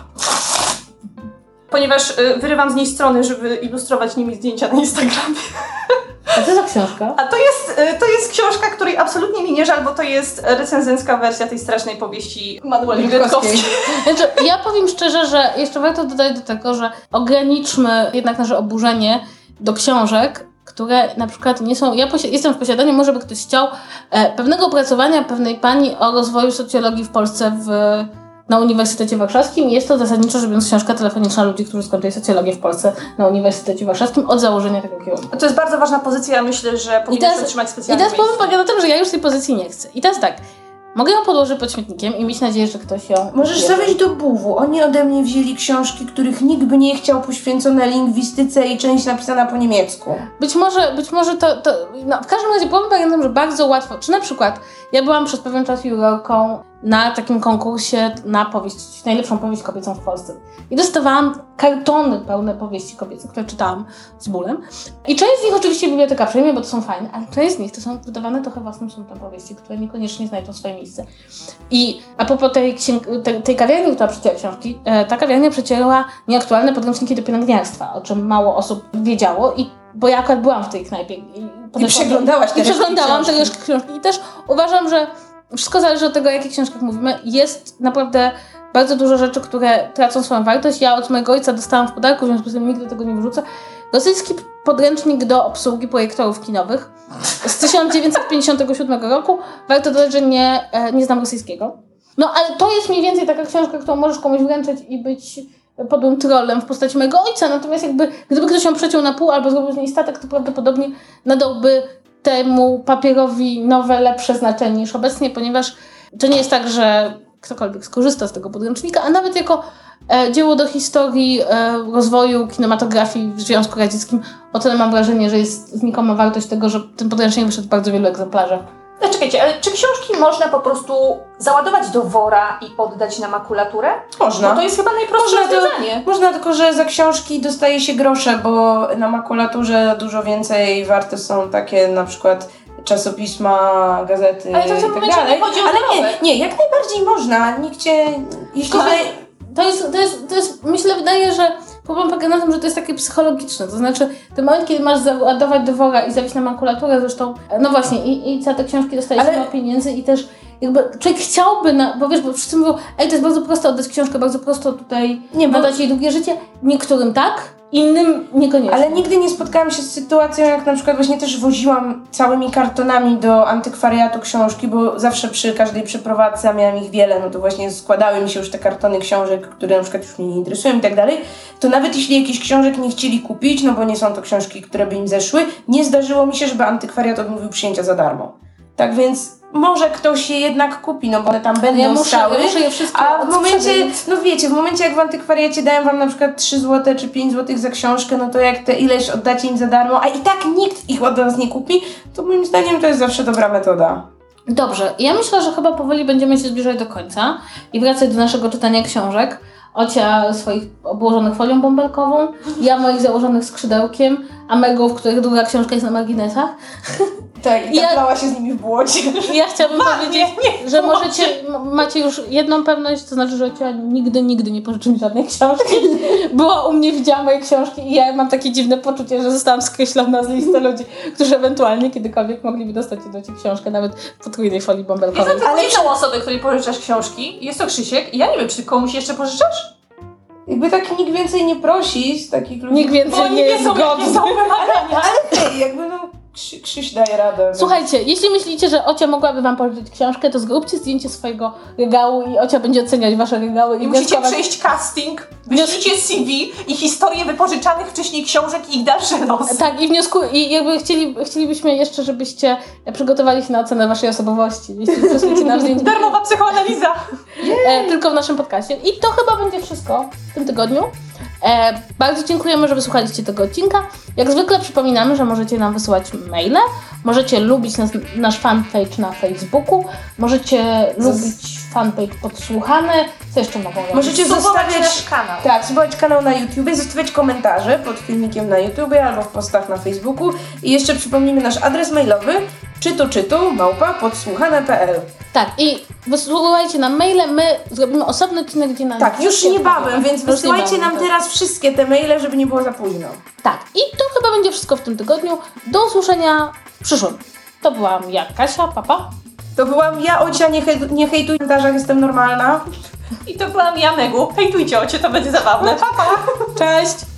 ponieważ y, wyrywam z niej strony, żeby ilustrować nimi zdjęcia na Instagramie. A co za książka? A to jest, y, to jest książka, której absolutnie mi nie żal, bo to jest recenzencka wersja tej strasznej powieści Manueli. Witkowskiej. Znaczy, ja powiem szczerze, że jeszcze warto dodać do tego, że ograniczmy jednak nasze oburzenie do książek, które na przykład nie są. Ja jestem w posiadaniu, może by ktoś chciał, e, pewnego opracowania pewnej pani o rozwoju socjologii w Polsce w, na Uniwersytecie Warszawskim. Jest to zasadniczo rzecz biorąc książka telefoniczna ludzi, którzy skończyli socjologię w Polsce na Uniwersytecie Warszawskim od założenia tego kierunku. To jest bardzo ważna pozycja, ja myślę, że powinna teraz- otrzymać I specjalne teraz powiem polega na tym, że ja już tej pozycji nie chcę. I teraz tak. Mogę ją podłożyć pod śmietnikiem i mieć nadzieję, że ktoś ją. Możesz zawieźć do buwu. Oni ode mnie wzięli książki, których nikt by nie chciał, poświęcone lingwistyce i część napisana po niemiecku. Być może, być może to, to no, w każdym razie powiem pamiętam, że bardzo łatwo, czy na przykład ja byłam przez pewien czas jurorką na takim konkursie na powieść, najlepszą powieść kobiecą w Polsce. I dostawałam kartony pełne powieści kobiece, które czytałam z bólem. I część z nich oczywiście biblioteka przyjmie, bo to są fajne, ale część z nich to są wydawane trochę własnym sumem powieści, które niekoniecznie znajdą swoje miejsce. I a propos tej, tej, tej kawiarni, która przecięła książki, e, ta kawiarnia przecięła nieaktualne podręczniki do pielęgniarstwa, o czym mało osób wiedziało i bo ja akurat byłam w tej knajpie i, podeszłam przeglądałaś te I przeglądałam te książki. książki i też uważam, że wszystko zależy od tego, o jakich książkach mówimy. Jest naprawdę bardzo dużo rzeczy, które tracą swoją wartość. Ja od mojego ojca dostałam w podarku, w związku z tym nigdy tego nie wyrzucę. Rosyjski podręcznik do obsługi projektorów kinowych z 1957 roku. Warto dodać, że nie, e, nie znam rosyjskiego. No ale to jest mniej więcej taka książka, którą możesz komuś wręczyć i być podłym trollem w postaci mojego ojca. Natomiast jakby, gdyby ktoś ją przeciął na pół albo zrobił z niej statek, to prawdopodobnie nadałby temu papierowi nowe, lepsze znaczenie niż obecnie, ponieważ to nie jest tak, że ktokolwiek skorzysta z tego podręcznika, a nawet jako e, dzieło do historii e, rozwoju kinematografii w Związku Radzieckim, o tyle mam wrażenie, że jest znikoma wartość tego, że ten podręcznik wyszedł w bardzo wielu egzemplarzach. No, czekajcie, ale czy książki można po prostu załadować do wora i oddać na makulaturę? Można. No to jest chyba najprostsze Można to- rozwiązanie. Można tylko, że za książki dostaje się grosze, bo na makulaturze dużo więcej warte są takie na przykład czasopisma, gazety Ale to w tym i tak dalej. nie chodzi o Ale nie, zarobek. nie, jak najbardziej można. Nikt cię... Jeśli Ale to jest, to jest, to jest, myślę, wydaje, że problem polega na tym, że to jest takie psychologiczne. To znaczy, ten moment, kiedy masz załadować do wora i zawieźć na makulaturę, zresztą, no właśnie, i, i za te książki dostajesz Ale... pieniędzy i też jakby człowiek chciałby, na, bo wiesz, bo wszyscy mówią, ej, to jest bardzo prosto oddać książkę, bardzo prosto tutaj Nie, bo- nadać jej długie życie. Niektórym tak, innym niekoniecznie. Ale nigdy nie spotkałam się z sytuacją, jak na przykład właśnie też woziłam całymi kartonami do antykwariatu książki, bo zawsze przy każdej przeprowadzce, miałam ich wiele, no to właśnie składały mi się już te kartony książek, które na przykład już mnie nie interesują i tak dalej, to nawet jeśli jakichś książek nie chcieli kupić, no bo nie są to książki, które by im zeszły, nie zdarzyło mi się, żeby antykwariat odmówił przyjęcia za darmo. Tak więc może ktoś je jednak kupi, no bo one tam będą ja muszę, stały. ja muszę je wszystkie A w momencie, no wiecie, w momencie jak w antykwariacie dają wam na przykład 3 zł czy 5 zł za książkę, no to jak te ileś oddacie im za darmo, a i tak nikt ich od was nie kupi, to moim zdaniem to jest zawsze dobra metoda. Dobrze, ja myślę, że chyba powoli będziemy się zbliżać do końca i wracać do naszego czytania książek. Ocia swoich obłożonych folią bąbelkową, ja moich założonych skrzydełkiem, a Megu, w których druga książka jest na marginesach. Tak, i Ja- taplała się z nimi w błocie. Ja chciałabym powiedzieć, że możecie, macie już jedną pewność, to znaczy, że Ocia nigdy, nigdy nie pożyczy mi żadnej książki. Była u mnie, widziała moje książki i ja mam takie dziwne poczucie, że zostałam skreślona z listy ludzi, którzy ewentualnie kiedykolwiek mogliby dostać od Oci książkę, nawet w potrójnej folii bąbelkowej. Jestem ale jedną osobę, której pożyczasz książki. Jest to Krzysiek i ja nie wiem, czy ty komuś jeszcze pożyczasz? Jakby tak nikt więcej nie prosi z takich ludzi. Nikt więcej nie jest zgodny. są wymagania. Ale ty, jakby no, Krzy, Krzyś daje radę. Słuchajcie, jeśli myślicie, że Ocia mogłaby wam pożyczyć książkę, to zróbcie zdjęcie swojego regału i Ocia będzie oceniać wasze regały i I musicie przejść casting, wyślijcie CV i historię wypożyczanych wcześniej książek i ich dalsze losy. Tak, i wniosku, i jakby chcieli, chcielibyśmy jeszcze, żebyście przygotowali się na ocenę waszej osobowości. Jeśli przesłuchacie zdjęcie, Darmowa psychoanaliza. e, tylko w naszym podcaście. I to chyba będzie wszystko w tym tygodniu. E, bardzo dziękujemy, że wysłuchaliście tego odcinka. Jak zwykle przypominamy, że możecie nam wysyłać maile, możecie lubić nas, nasz fanpage na Facebooku, możecie lubić fanpage podsłuchane, co jeszcze mogą robić? Możecie Subować zostawiać nasz kanał. Tak, subować kanał na YouTube, zostawiać komentarze pod filmikiem na YouTube albo w postach na Facebooku. I jeszcze przypomnijmy nasz adres mailowy czytu czytu małpa podsłuchane.pl. Tak, i wysłuchajcie nam maile, my zrobimy osobny odcinek, gdzie na Tak, już niebawem, więc Już wysyłajcie niebawem, nam tak. teraz wszystkie te maile, żeby nie było za późno. Tak, i to chyba będzie wszystko w tym tygodniu. Do usłyszenia w przyszłym. To byłam ja, Kasia, papa. To byłam ja, Ocia, nie, hej, nie hejtuj w komentarzach, jestem normalna. I to byłam ja, Megu. Hejtujcie ocie, to będzie zabawne. Pa, pa. Cześć!